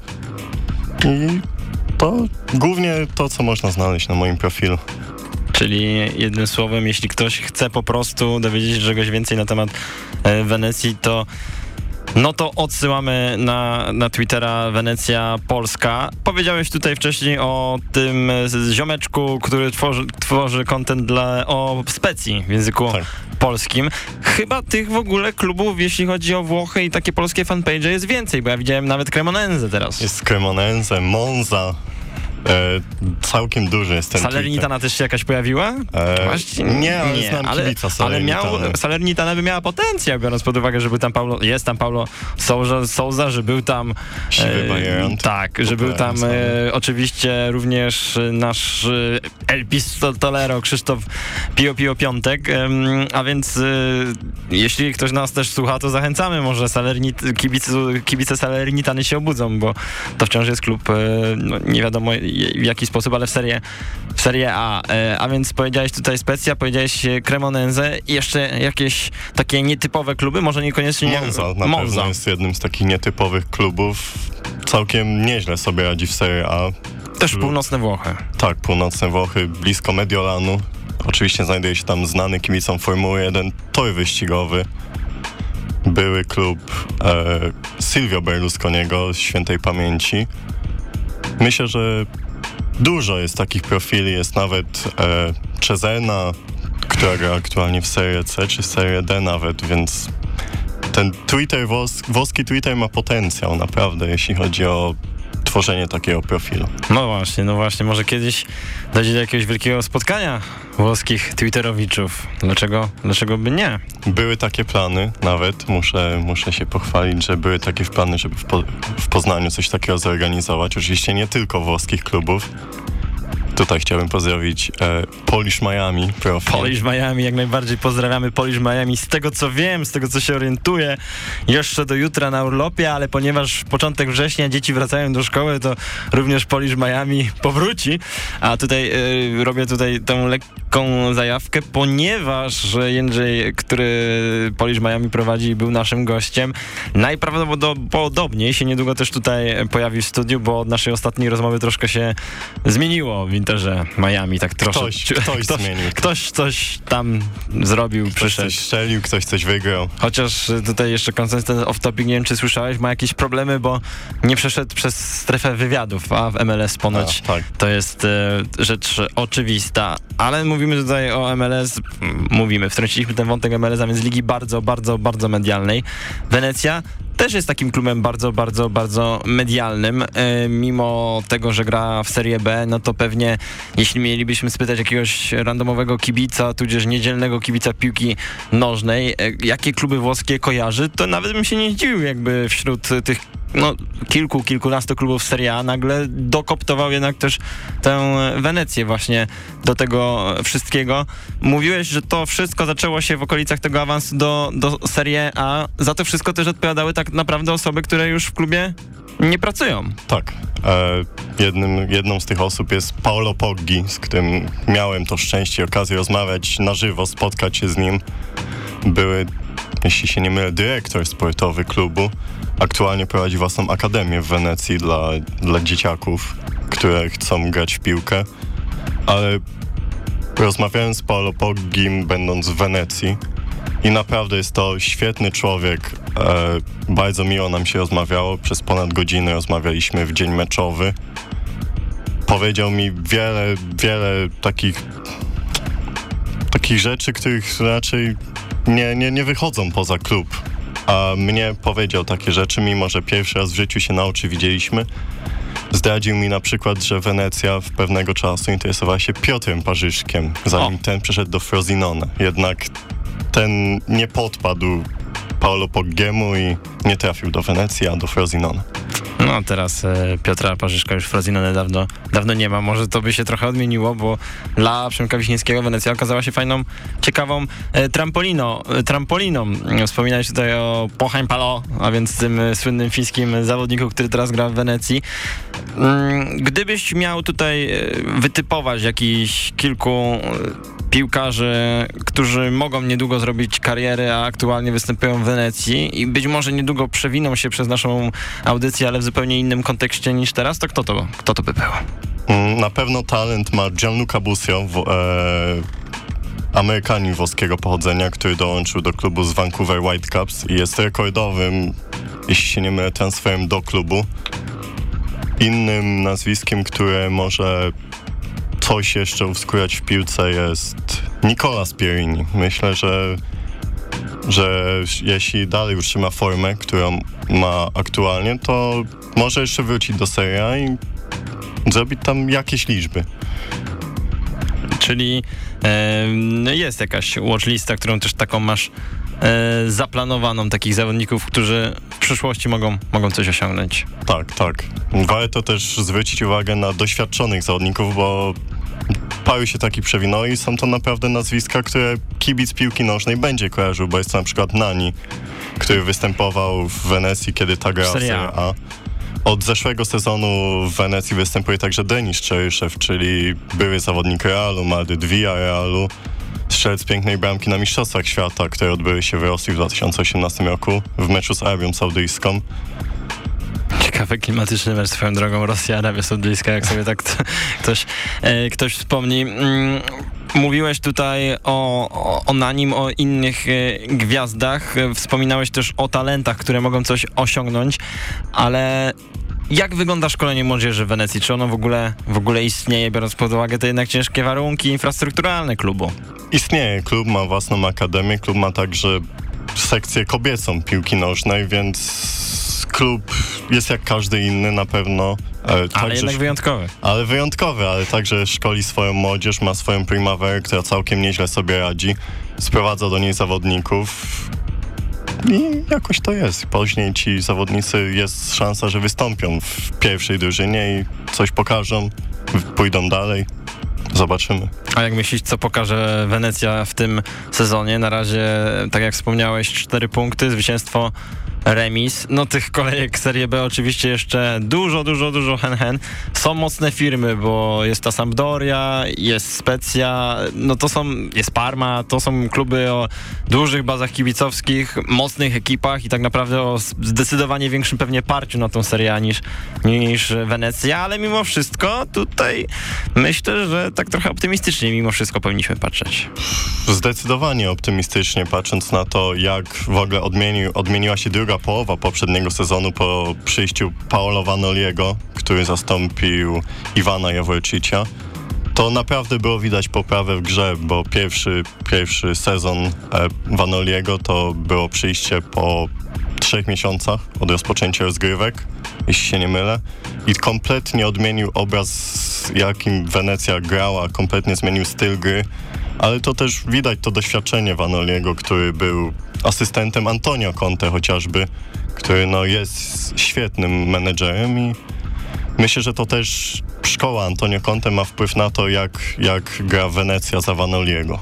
Speaker 5: i to głównie to, co można znaleźć na moim profilu.
Speaker 4: Czyli jednym słowem, jeśli ktoś chce po prostu dowiedzieć się czegoś więcej na temat e, Wenecji, to no to odsyłamy na, na Twittera Wenecja Polska. Powiedziałeś tutaj wcześniej o tym ziomeczku, który tworzy, tworzy content dla, o specji w języku
Speaker 5: Tak.
Speaker 4: polskim. Chyba tych w ogóle klubów, jeśli chodzi o Włochy i takie polskie fanpage jest więcej, bo ja widziałem nawet Cremonense teraz.
Speaker 5: Jest Cremonense, Monza. E, całkiem duży jest ten
Speaker 4: Salernitana też się jakaś pojawiła?
Speaker 5: E,
Speaker 4: Właśnie
Speaker 5: nie, ale znam
Speaker 4: ale, ale miał. Salernitana by miała potencjał, biorąc pod uwagę, że był tam Paulo, jest tam Paulo Souza, Souza że był tam
Speaker 5: Siwy Bayern.
Speaker 4: tak, że był tam e, oczywiście również e, nasz e, El Pistolero Krzysztof Pio Pio Piątek, a więc e, jeśli ktoś nas też słucha, to zachęcamy, może Salernit, kibice, kibice Salernitany się obudzą, bo to wciąż jest klub, e, no, nie wiadomo w jaki sposób, ale w Serie, w serie A. E, a więc powiedziałeś tutaj Specja, powiedziałeś e, Cremonense i jeszcze jakieś takie nietypowe kluby, może niekoniecznie...
Speaker 5: Monza na
Speaker 4: Monza.
Speaker 5: pewno jest jednym z takich nietypowych klubów. Całkiem nieźle sobie radzi w Serie A.
Speaker 4: Też północne Włochy.
Speaker 5: Tak, północne Włochy, blisko Mediolanu. Oczywiście znajduje się tam znany kibicom Formuły 1 tor wyścigowy. Były klub e, Silvio Berlusconiego z świętej pamięci. Myślę, że dużo jest takich profili. Jest nawet e, Cezena, która gra aktualnie w Serie C czy Serie D nawet, więc ten Twitter, wos, włoski Twitter ma potencjał naprawdę, jeśli chodzi o tworzenie takiego profilu.
Speaker 4: No właśnie, no właśnie, może kiedyś dojdzie do jakiegoś wielkiego spotkania włoskich Twitterowiczów. Dlaczego, dlaczego by nie?
Speaker 5: Były takie plany, nawet muszę, muszę się pochwalić, że były takie plany, żeby w, po, w Poznaniu coś takiego zorganizować. Oczywiście nie tylko włoskich klubów. Tutaj chciałbym pozdrowić e, Polish Miami profil.
Speaker 4: Polish Miami, jak najbardziej pozdrawiamy Polish Miami. Z tego co wiem, z tego co się orientuję, jeszcze do jutra na urlopie, ale ponieważ początek września dzieci wracają do szkoły, to również Polish Miami powróci. A tutaj y, robię tutaj tą lekką zajawkę, ponieważ Jędrzej, który Polish Miami prowadzi, był naszym gościem, najprawdopodobniej się niedługo też tutaj pojawi w studiu, bo od naszej ostatniej rozmowy troszkę się zmieniło w Interze Miami, tak troszkę.
Speaker 5: Ktoś, ktoś zmienił.
Speaker 4: Ktoś coś tam zrobił,
Speaker 5: Ktoś
Speaker 4: przyszedł.
Speaker 5: coś strzelił, ktoś coś wygrał.
Speaker 4: Chociaż y, tutaj jeszcze koncert ten off-topic, nie wiem czy słyszałeś, ma jakieś problemy, bo nie przeszedł przez strefę wywiadów, a w MLS ponoć
Speaker 5: A, tak.
Speaker 4: to jest e, rzecz oczywista. Ale mówimy tutaj o MLS, mówimy, wtrąciliśmy ten wątek MLS, a więc ligi bardzo, bardzo, bardzo medialnej. Wenecja też jest takim klubem bardzo, bardzo, bardzo medialnym. E, mimo tego, że gra w Serie B, no to pewnie jeśli mielibyśmy spytać jakiegoś randomowego kibica, tudzież niedzielnego kibica piłki nożnej, e, jakie kluby włoskie kojarzy, to nawet bym się nie zdziwił, jakby wśród tych no, kilku, kilkunastu klubów Serie A nagle dokoptował jednak też tę Wenecję właśnie do tego wszystkiego. Mówiłeś, że to wszystko zaczęło się w okolicach tego awansu do, do Serie A. Za to wszystko też odpowiadały tak naprawdę osoby, które już w klubie nie pracują.
Speaker 5: Tak. E, jednym, jedną z tych osób jest Paolo Poggi, z którym miałem to szczęście i okazję rozmawiać na żywo, spotkać się z nim. Były, jeśli się nie mylę, dyrektor sportowy klubu. Aktualnie prowadzi własną akademię w Wenecji dla, dla dzieciaków, które chcą grać w piłkę. Ale rozmawiałem z Paolo Poggim, będąc w Wenecji, i naprawdę jest to świetny człowiek. E, bardzo miło nam się rozmawiało. Przez ponad godzinę rozmawialiśmy w dzień meczowy. Powiedział mi wiele, wiele takich takich rzeczy, których raczej nie, nie, nie wychodzą poza klub. A mnie powiedział takie rzeczy, mimo że pierwszy raz w życiu się na oczy widzieliśmy. Zdradził mi na przykład, że Wenecja w pewnego czasu interesowała się Piotrem Parzyszkiem, zanim
Speaker 4: O.
Speaker 5: ten przeszedł do Frosinone. Jednak ten nie podpadł Paolo Poggiemu i nie trafił do Wenecji, a do Frosinone.
Speaker 4: No teraz e, Piotra Parzyszka już Frozinone dawno, dawno nie ma. Może to by się trochę odmieniło, bo dla Przemka Wiśniewskiego Wenecja okazała się fajną, ciekawą e, trampolino, e, trampoliną. Wspominałeś tutaj o Pochań Palo, a więc tym e, słynnym fińskim zawodniku, który teraz gra w Wenecji. Mm, Gdybyś miał tutaj e, wytypować jakichś kilku e, piłkarzy, którzy mogą niedługo zrobić karierę, a aktualnie występują w Wenecji i być może niedługo przewiną się przez naszą audycję, ale w zupełnie innym kontekście niż teraz, to kto to, kto to by był?
Speaker 5: Mm, Na pewno talent ma Gianluca Busio, w, e, Amerykanin włoskiego pochodzenia, który dołączył do klubu z Vancouver Whitecaps i jest rekordowym, jeśli się nie mylę, transferem do klubu. Innym nazwiskiem, które może coś jeszcze uskórać w piłce jest Nicolas Pierini. Myślę, że, że jeśli dalej utrzyma formę, którą ma aktualnie, to może jeszcze wrócić do Serie A i zrobić tam jakieś liczby.
Speaker 4: Czyli e, no jest jakaś watchlista, którą też taką masz e, zaplanowaną, takich zawodników, którzy w przyszłości mogą, mogą coś osiągnąć.
Speaker 5: Tak, tak. Warto też zwrócić uwagę na doświadczonych zawodników, bo paru się taki przewinęło i są to naprawdę nazwiska, które kibic piłki nożnej będzie kojarzył, bo jest to na przykład Nani, który występował w Wenecji, kiedy ta grała w
Speaker 4: Serie
Speaker 5: Serie
Speaker 4: A.
Speaker 5: Od zeszłego sezonu w Wenecji występuje także Denis Czeryszew, czyli były zawodnik Realu, Madryt, Realu, strzelec pięknej bramki na Mistrzostwach Świata, które odbyły się w Rosji w 2018 roku w meczu z Arabią Saudyjską.
Speaker 4: Ciekawy klimatyczny mecz swoją drogą Rosja, Arabia Saudyjska, jak sobie tak ktoś, e, ktoś wspomni. Mm, Mówiłeś tutaj o, o, o Nanim, o innych e, gwiazdach. Wspominałeś też o talentach, które mogą coś osiągnąć, ale jak wygląda szkolenie młodzieży w Wenecji? Czy ono w ogóle, w ogóle istnieje, biorąc pod uwagę te jednak ciężkie warunki infrastrukturalne klubu?
Speaker 5: Istnieje, klub ma własną akademię, klub ma także sekcję kobiecą piłki nożnej, więc klub jest jak każdy inny na pewno.
Speaker 4: Ale
Speaker 5: także
Speaker 4: jednak wyjątkowy.
Speaker 5: ale wyjątkowy, ale także szkoli swoją młodzież, ma swoją primaverę, która całkiem nieźle sobie radzi, sprowadza do niej zawodników i jakoś to jest. Później ci zawodnicy jest szansa, że wystąpią w pierwszej drużynie i coś pokażą, pójdą dalej. Zobaczymy.
Speaker 4: A jak myślisz, co pokaże Wenecja w tym sezonie? Na razie, tak jak wspomniałeś, cztery punkty, zwycięstwo, remis. No tych kolejek Serie B oczywiście jeszcze dużo, dużo, dużo hen-hen. Są mocne firmy, bo jest ta Sampdoria, jest Specja, no to są, jest Parma, to są kluby o dużych bazach kibicowskich, mocnych ekipach i tak naprawdę o zdecydowanie większym pewnie parciu na tą serię niż, niż Wenecja, ale mimo wszystko tutaj myślę, że tak trochę optymistycznie mimo wszystko powinniśmy patrzeć.
Speaker 5: Zdecydowanie optymistycznie, patrząc na to, jak w ogóle odmienił, odmieniła się druga połowa poprzedniego sezonu po przyjściu Paolo Vanoliego, który zastąpił Iwana Jaworczycia. To naprawdę było widać poprawę w grze, bo pierwszy, pierwszy sezon e, Vanoliego to było przyjście po trzech miesiącach od rozpoczęcia rozgrywek, jeśli się nie mylę. I kompletnie odmienił obraz, jakim Wenecja grała, kompletnie zmienił styl gry. Ale to też widać to doświadczenie Vanoliego, który był asystentem Antonio Conte chociażby, który no, jest świetnym menedżerem i myślę, że to też szkoła Antonio Conte ma wpływ na to, jak, jak gra Wenecja za Vanoliego.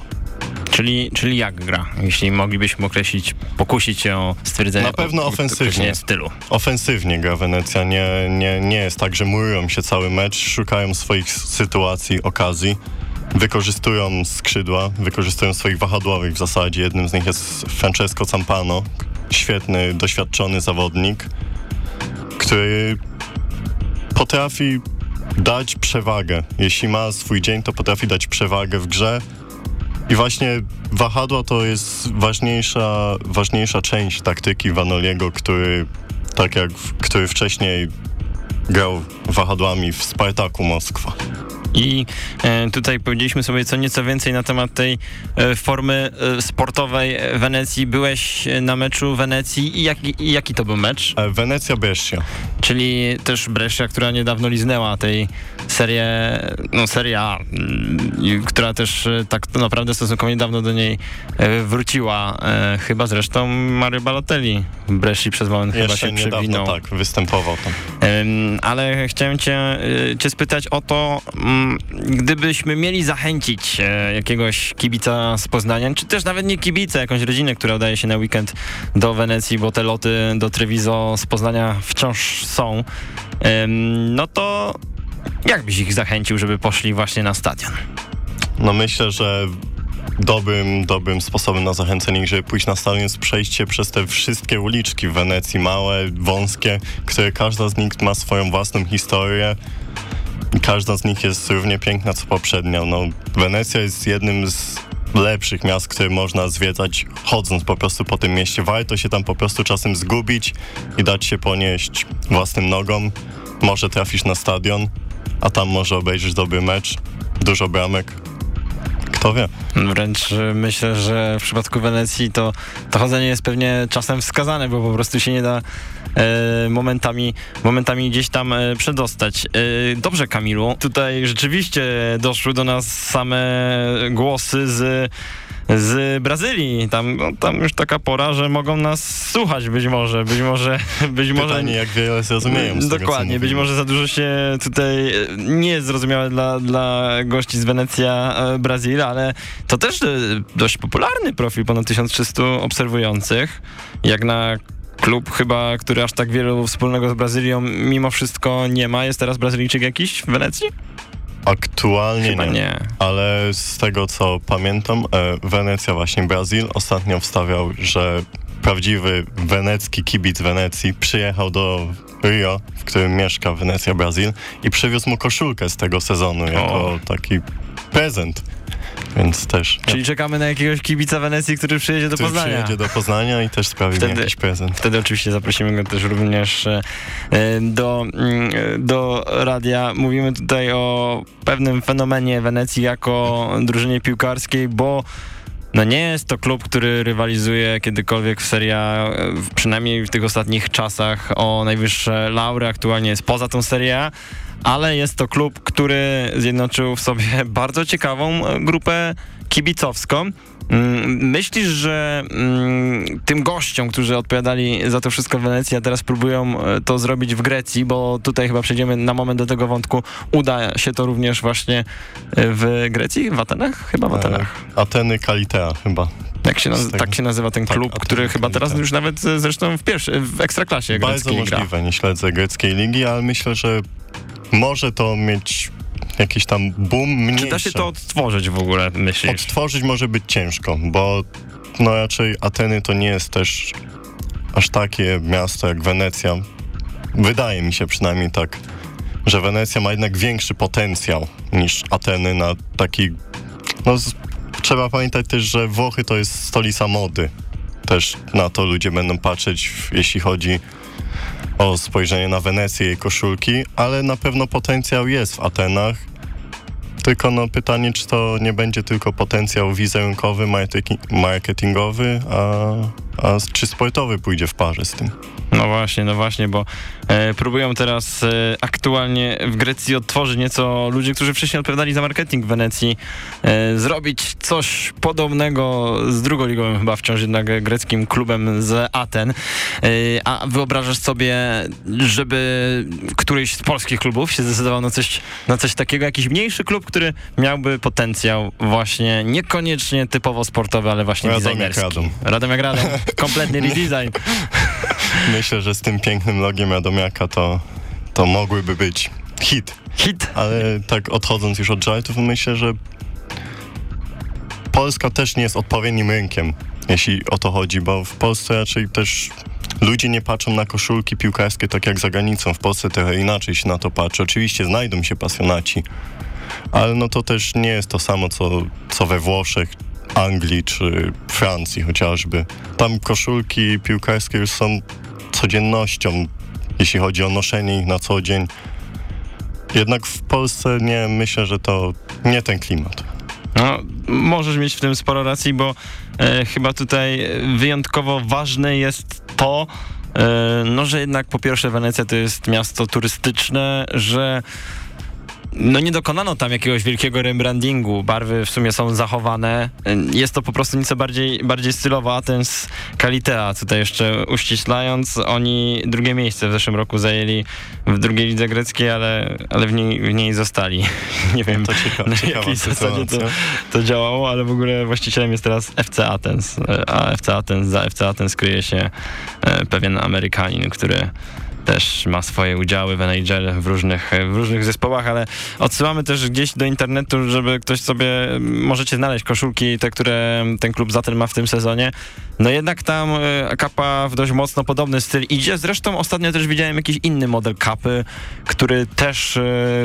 Speaker 4: Czyli Czyli, jak gra? Jeśli moglibyśmy określić, pokusić się o stwierdzenie
Speaker 5: Na pewno
Speaker 4: o-
Speaker 5: ofensywnie.
Speaker 4: stylu.
Speaker 5: Ofensywnie gra Wenecja, nie, nie, nie jest tak, że murują się cały mecz, szukają swoich sytuacji, okazji, wykorzystują skrzydła, wykorzystują swoich wahadłowych w zasadzie. Jednym z nich jest Francesco Zampano, świetny, doświadczony zawodnik, który potrafi dać przewagę. Jeśli ma swój dzień, to potrafi dać przewagę w grze. I właśnie wahadła to jest ważniejsza, ważniejsza część taktyki Vanoliego, który tak jak który wcześniej grał wahadłami w Spartaku Moskwa.
Speaker 4: I e, tutaj powiedzieliśmy sobie co nieco więcej na temat tej e, formy e, sportowej Wenecji. Byłeś na meczu Wenecji i jaki, i jaki to był mecz?
Speaker 5: Wenecja Brescia.
Speaker 4: Czyli też Brescia, która niedawno liznęła tej serię, no Serie A, mm, która też tak naprawdę stosunkowo niedawno do niej wróciła. Chyba zresztą Mario Balotelli w Bresci przez moment chyba
Speaker 5: Jeszcze
Speaker 4: się
Speaker 5: niedawno
Speaker 4: przewinął.
Speaker 5: tak, występował tam.
Speaker 4: Ale chciałem cię, cię spytać o to, mm, gdybyśmy mieli zachęcić e, jakiegoś kibica z Poznania, czy też nawet nie kibica, jakąś rodzinę, która udaje się na weekend do Wenecji, bo te loty do Treviso z Poznania wciąż są, no to jak byś ich zachęcił, żeby poszli właśnie na stadion?
Speaker 5: No myślę, że dobrym, dobrym sposobem na zachęcenie żeby pójść na stadion jest przejście przez te wszystkie uliczki w Wenecji, małe, wąskie, które każda z nich ma swoją własną historię. Każda z nich jest równie piękna co poprzednia. No, Wenecja jest jednym z lepszych miast, które można zwiedzać chodząc po prostu po tym mieście. Warto się tam po prostu czasem zgubić i dać się ponieść własnym nogom. Może trafisz na stadion, a tam może obejrzysz dobry mecz, dużo bramek. Kto wie?
Speaker 4: Wręcz y, myślę, że w przypadku Wenecji to, to chodzenie jest pewnie czasem wskazane, bo po prostu się nie da e, momentami, momentami gdzieś tam e, przedostać. E, dobrze, Kamilu. Tutaj rzeczywiście doszły do nas same głosy z z Brazylii. Tam, no, tam już taka pora, że mogą nas słuchać być może. Być może, być może
Speaker 5: Pytanie, jak wiele zrozumieją z tego,
Speaker 4: Dokładnie, być
Speaker 5: mówimy.
Speaker 4: może za dużo się tutaj e, nie jest zrozumiałe dla, dla gości z Wenecja e, Brazil, ale to też e, dość popularny profil, ponad 1300 obserwujących, jak na klub chyba, który aż tak wiele wspólnego z Brazylią mimo wszystko nie ma. Jest teraz Brazylijczyk jakiś w Wenecji?
Speaker 5: Aktualnie nie.
Speaker 4: nie.
Speaker 5: Ale z tego, co pamiętam, e, Wenecja, właśnie Brazil, ostatnio wstawiał, że prawdziwy wenecki kibic Wenecji przyjechał do Rio, w którym mieszka Wenecja, Brazil i przywiózł mu koszulkę z tego sezonu jako taki prezent. Więc też
Speaker 4: Czyli czekamy na jakiegoś kibica Wenecji, który przyjedzie do
Speaker 5: który
Speaker 4: Poznania.
Speaker 5: przyjedzie do Poznania i też sprawi mi
Speaker 4: Wtedy-
Speaker 5: jakiś prezent.
Speaker 4: Wtedy oczywiście zaprosimy go też również e, e, do, mm, e, do radia. Mówimy tutaj o pewnym fenomenie Wenecji jako drużynie piłkarskiej, bo no nie jest to klub, który rywalizuje kiedykolwiek w Serie A, e, przynajmniej w tych ostatnich czasach o najwyższe laury. Aktualnie jest poza tą Serie A, ale jest to klub, który zjednoczył w sobie bardzo ciekawą e, grupę kibicowską. Mm, Myślisz, że mm, tym gościom, którzy odpowiadali za to wszystko w Wenecji, a teraz próbują e, to zrobić w Grecji, bo tutaj chyba przejdziemy na moment do tego wątku, uda się to również właśnie e, w Grecji? W Atenach? Chyba w Atenach.
Speaker 5: Ateny Kalitea chyba.
Speaker 4: Jak się,
Speaker 5: z
Speaker 4: naz-
Speaker 5: tego-
Speaker 4: tak się nazywa ten
Speaker 5: tak,
Speaker 4: klub,
Speaker 5: Ateny
Speaker 4: który chyba teraz już nawet e, zresztą w pierwszej, w ekstraklasie
Speaker 5: Bardzo
Speaker 4: greckiej gra.
Speaker 5: możliwe, nie śledzę greckiej ligi, ale myślę, że może to mieć jakiś tam boom mniejszy.
Speaker 4: Czy da się to odtworzyć w ogóle, myślisz?
Speaker 5: Odtworzyć może być ciężko, bo no raczej Ateny to nie jest też aż takie miasto jak Wenecja. Wydaje mi się przynajmniej tak, że Wenecja ma jednak większy potencjał niż Ateny na taki... No, trzeba pamiętać też, że Włochy to jest stolica mody. Też na to ludzie będą patrzeć, jeśli chodzi o spojrzenie na Wenecję i koszulki, ale na pewno potencjał jest w Atenach. Tylko no pytanie, czy to nie będzie tylko potencjał wizerunkowy, marketing- marketingowy, a, a czy sportowy pójdzie w parze z tym.
Speaker 4: No właśnie, no właśnie, bo e, próbują teraz e, aktualnie w Grecji odtworzyć nieco ludzie, którzy wcześniej odpowiadali za marketing w Wenecji, e, zrobić coś podobnego z drugoligowym chyba wciąż jednak greckim klubem z Aten. E, a wyobrażasz sobie, żeby któryś z polskich klubów się zdecydował na coś, na coś takiego, jakiś mniejszy klub, który miałby potencjał właśnie niekoniecznie typowo sportowy, ale właśnie
Speaker 5: Radomiak
Speaker 4: designerski.
Speaker 5: Radom.
Speaker 4: Radomiak Radom. Kompletny redesign.
Speaker 5: Myślę, że z tym pięknym logiem Radomiaka to, to mogłyby być hit.
Speaker 4: Hit.
Speaker 5: Ale tak odchodząc już od żartów, myślę, że Polska też nie jest odpowiednim rynkiem, jeśli o to chodzi, bo w Polsce raczej też ludzie nie patrzą na koszulki piłkarskie tak jak za granicą. W Polsce trochę inaczej się na to patrzy. Oczywiście znajdą się pasjonaci, ale no to też nie jest to samo, co, co we Włoszech, Anglii czy Francji chociażby. Tam koszulki piłkarskie już są codziennością, jeśli chodzi o noszenie ich na co dzień. Jednak w Polsce nie, myślę, że to nie ten klimat.
Speaker 4: No, możesz mieć w tym sporo racji, bo e, chyba tutaj wyjątkowo ważne jest to, e, no, że jednak po pierwsze Wenecja to jest miasto turystyczne, że no nie dokonano tam jakiegoś wielkiego rebrandingu. Barwy w sumie są zachowane. Jest to po prostu nieco bardziej, bardziej stylowo. Atens Kalitea, tutaj jeszcze uściślając, oni drugie miejsce w zeszłym roku zajęli w drugiej lidze greckiej, ale, ale w, niej, w niej zostali. nie wiem,
Speaker 5: To cieka-
Speaker 4: na
Speaker 5: ciekawa
Speaker 4: jakiej zasadzie to, to działało, ale w ogóle właścicielem jest teraz FC Athens, a FC Athens, za FC Athens kryje się e, pewien Amerykanin, który też ma swoje udziały w NHL w różnych, w różnych zespołach, ale odsyłamy też gdzieś do internetu, żeby ktoś sobie, możecie znaleźć koszulki, te, które ten klub Zaten ma w tym sezonie. No jednak tam e, kapa w dość mocno podobny styl idzie. Zresztą ostatnio też widziałem jakiś inny model kapy, który też e,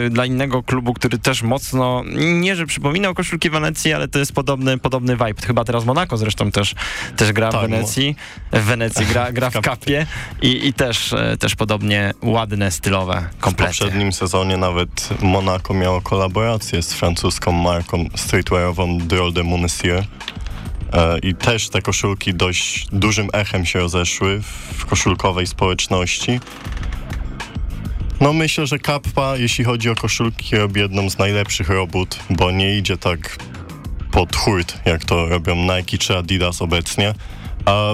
Speaker 4: dla innego klubu, który też mocno, nie że przypominał koszulki Wenecji, ale to jest podobny, podobny vibe. Chyba teraz Monaco zresztą też, też gra w
Speaker 5: Tak,
Speaker 4: Wenecji. W Wenecji gra, gra w kapie i, i też, e, też podobnie ładne, stylowe
Speaker 5: W
Speaker 4: komplety.
Speaker 5: poprzednim sezonie nawet Monaco miało kolaborację z francuską marką streetwearową Drôle de Monessier. E, I też te koszulki dość dużym echem się rozeszły w koszulkowej społeczności. No myślę, że Kappa, jeśli chodzi o koszulki, robi jedną z najlepszych robót, bo nie idzie tak pod hurt, jak to robią Nike czy Adidas obecnie, a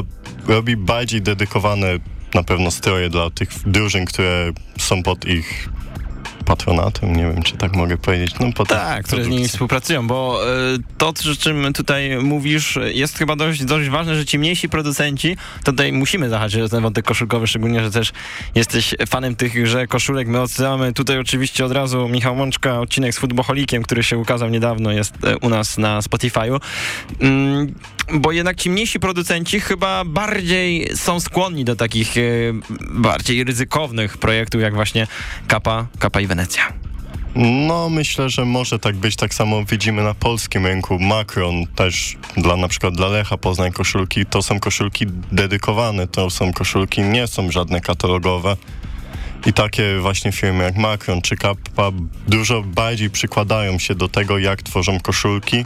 Speaker 5: robi bardziej dedykowane na pewno stroje dla tych drużyn, które są pod ich patronatem, nie wiem, czy tak mogę powiedzieć. No, pod
Speaker 4: Tak, które z nimi współpracują, bo e, to, o czym tutaj mówisz, jest chyba dość, dość ważne, że ci mniejsi producenci, tutaj musimy zahaczyć o ten wątek koszulkowy, szczególnie, że też jesteś fanem tychże koszulek. My odsyłamy tutaj oczywiście od razu Michał Mączka, odcinek z Futboholikiem, który się ukazał niedawno, jest e, u nas na Spotify'u. Mm, bo jednak ci mniejsi producenci chyba bardziej są skłonni do takich e, bardziej ryzykownych projektów, jak właśnie Kapa, Kapa i Wenecja.
Speaker 5: No, myślę, że może tak być. Tak samo widzimy na polskim rynku. Macron też dla na przykład dla Lecha Poznań koszulki, to są koszulki dedykowane, to są koszulki, nie są żadne katalogowe. I takie właśnie firmy jak Macron czy Kappa dużo bardziej przykładają się do tego, jak tworzą koszulki.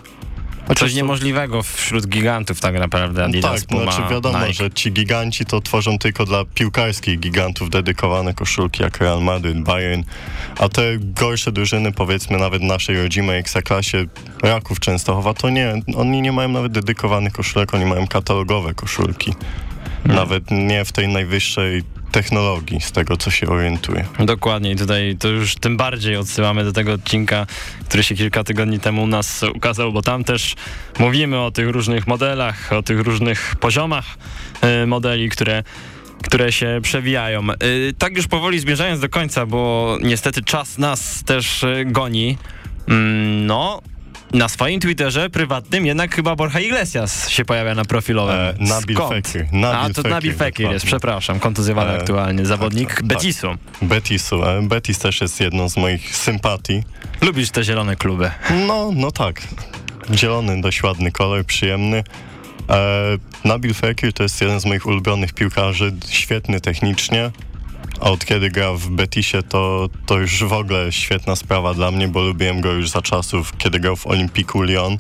Speaker 4: Coś
Speaker 5: to-
Speaker 4: niemożliwego wśród gigantów tak naprawdę, Adidas,
Speaker 5: tak,
Speaker 4: Puma,
Speaker 5: znaczy wiadomo,
Speaker 4: Nike.
Speaker 5: że ci giganci to tworzą tylko dla piłkarskich gigantów dedykowane koszulki jak Real Madrid, Bayern, a te gorsze drużyny, powiedzmy nawet naszej rodzimej ekstraklasie Raków Częstochowa, to nie, oni nie mają nawet dedykowanych koszulek, oni mają katalogowe koszulki.
Speaker 4: Hmm.
Speaker 5: Nawet nie w tej najwyższej technologii, z tego co się orientuję.
Speaker 4: Dokładnie i tutaj to już tym bardziej odsyłamy do tego odcinka, który się kilka tygodni temu u nas ukazał, bo tam też mówimy o tych różnych modelach, o tych różnych poziomach e, modeli, które które się przewijają. E, Tak już powoli zmierzając do końca, bo niestety czas nas też e, goni. Mm, No, na swoim Twitterze prywatnym jednak chyba Borja Iglesias się pojawia na profilowym.
Speaker 5: E, Nabil
Speaker 4: Skąd?
Speaker 5: Fekir. Nabil
Speaker 4: A, to
Speaker 5: Fekir,
Speaker 4: Nabil Fekir jest, przepraszam, kontuzjowany
Speaker 5: E,
Speaker 4: aktualnie, zawodnik
Speaker 5: tak, tak.
Speaker 4: Betisu.
Speaker 5: Betisu, e, Betis też jest jedną z moich sympatii.
Speaker 4: Lubisz te zielone kluby.
Speaker 5: No, no tak. Zielony, dość ładny kolor, przyjemny. E, Nabil Fekir to jest jeden z moich ulubionych piłkarzy, świetny technicznie. A od kiedy gra w Betisie, to, to już w ogóle świetna sprawa dla mnie, bo lubiłem go już za czasów, kiedy grał w Olimpiku Lyon.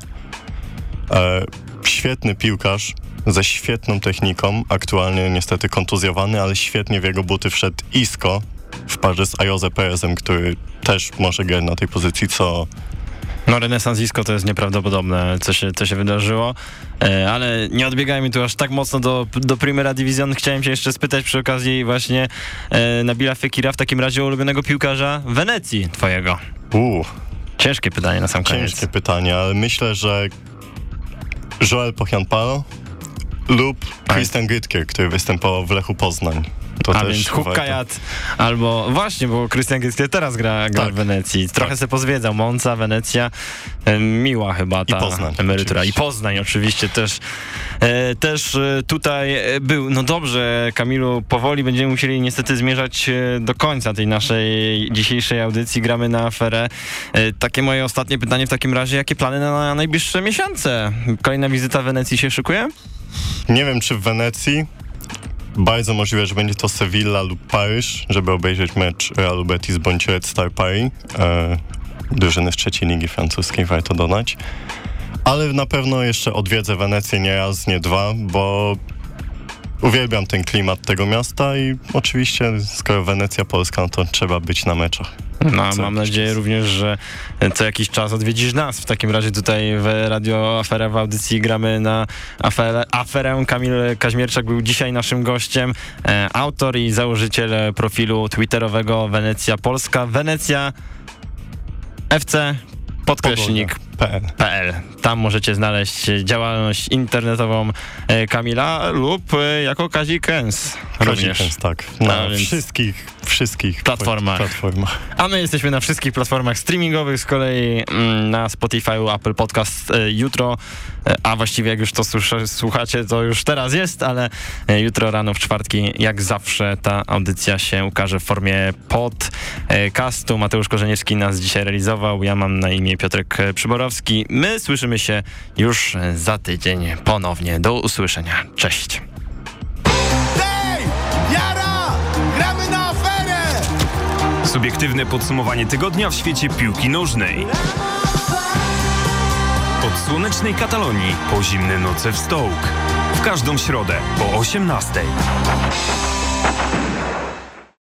Speaker 5: E, świetny piłkarz, ze świetną techniką, aktualnie niestety kontuzjowany, ale świetnie w jego buty wszedł Isco w parze z Ayoze Perezem, który też może grać na tej pozycji, co
Speaker 4: No renesans Isco to jest nieprawdopodobne, co się, co się wydarzyło, ale nie odbiegajmy tu aż tak mocno do, do Primera Division. Chciałem się jeszcze spytać przy okazji właśnie e, Nabila Fekira, w takim razie ulubionego piłkarza Wenecji twojego.
Speaker 5: Uuu,
Speaker 4: Ciężkie pytanie na sam koniec.
Speaker 5: Ciężkie pytanie, ale myślę, że Joel Pochianpalo lub Christian Gytkier, który występował w Lechu Poznań. To
Speaker 4: A więc. Hukkajat albo właśnie, bo Christian Gytkier teraz gra, gra
Speaker 5: Tak.
Speaker 4: w Wenecji. Trochę
Speaker 5: Tak.
Speaker 4: se pozwiedzał. Monza, Wenecja, e, miła chyba ta
Speaker 5: Poznań,
Speaker 4: emerytura.
Speaker 5: oczywiście.
Speaker 4: I Poznań oczywiście też. E, też e, tutaj był. No dobrze, Kamilu, powoli będziemy musieli niestety zmierzać do końca tej naszej dzisiejszej audycji. Gramy na aferę. Takie moje ostatnie pytanie w takim razie. Jakie plany na najbliższe miesiące? Kolejna wizyta w Wenecji się szykuje?
Speaker 5: Nie wiem, czy w Wenecji. Bardzo możliwe, że będzie to Sevilla lub Paryż, żeby obejrzeć mecz Realu Betis bądź Red Star Paris. E, drużyny z trzeciej ligi francuskiej, warto dodać. Ale na pewno jeszcze odwiedzę Wenecję nie raz, nie dwa, bo uwielbiam ten klimat tego miasta i oczywiście, skoro Wenecja Polska, no to trzeba być na meczach.
Speaker 4: No,
Speaker 5: Co
Speaker 4: mam nadzieję
Speaker 5: czas.
Speaker 4: również, że co jakiś czas odwiedzisz nas. W takim razie tutaj w Radio Afera w audycji gramy na aferę. aferę. Kamil Kaźmierczak był dzisiaj naszym gościem. E, autor i założyciel profilu twitterowego Wenecja Polska. Wenecja FC podkreślnik
Speaker 5: PL.
Speaker 4: PL. Tam możecie znaleźć działalność internetową e, Kamila lub e, jako Kazi Kens również.
Speaker 5: Również. Tak, na
Speaker 4: więc-
Speaker 5: wszystkich, wszystkich
Speaker 4: Platformach.
Speaker 5: platformach.
Speaker 4: A my jesteśmy na wszystkich platformach streamingowych, z kolei mm, na Spotify, Apple Podcast e, jutro, a właściwie jak już to słucha- słuchacie, to już teraz jest, ale jutro rano w czwartki, jak zawsze, ta audycja się ukaże w formie podcastu. Mateusz Korzeniewski nas dzisiaj realizował, ja mam na imię Piotrek Przyborowski. My słyszymy się już za tydzień ponownie. Do usłyszenia. Cześć.
Speaker 2: Jara! Gramy na aferę!
Speaker 3: Subiektywne podsumowanie tygodnia w świecie piłki nożnej. Od słonecznej Katalonii po zimne noce w Stołk. W każdą środę po 18:00.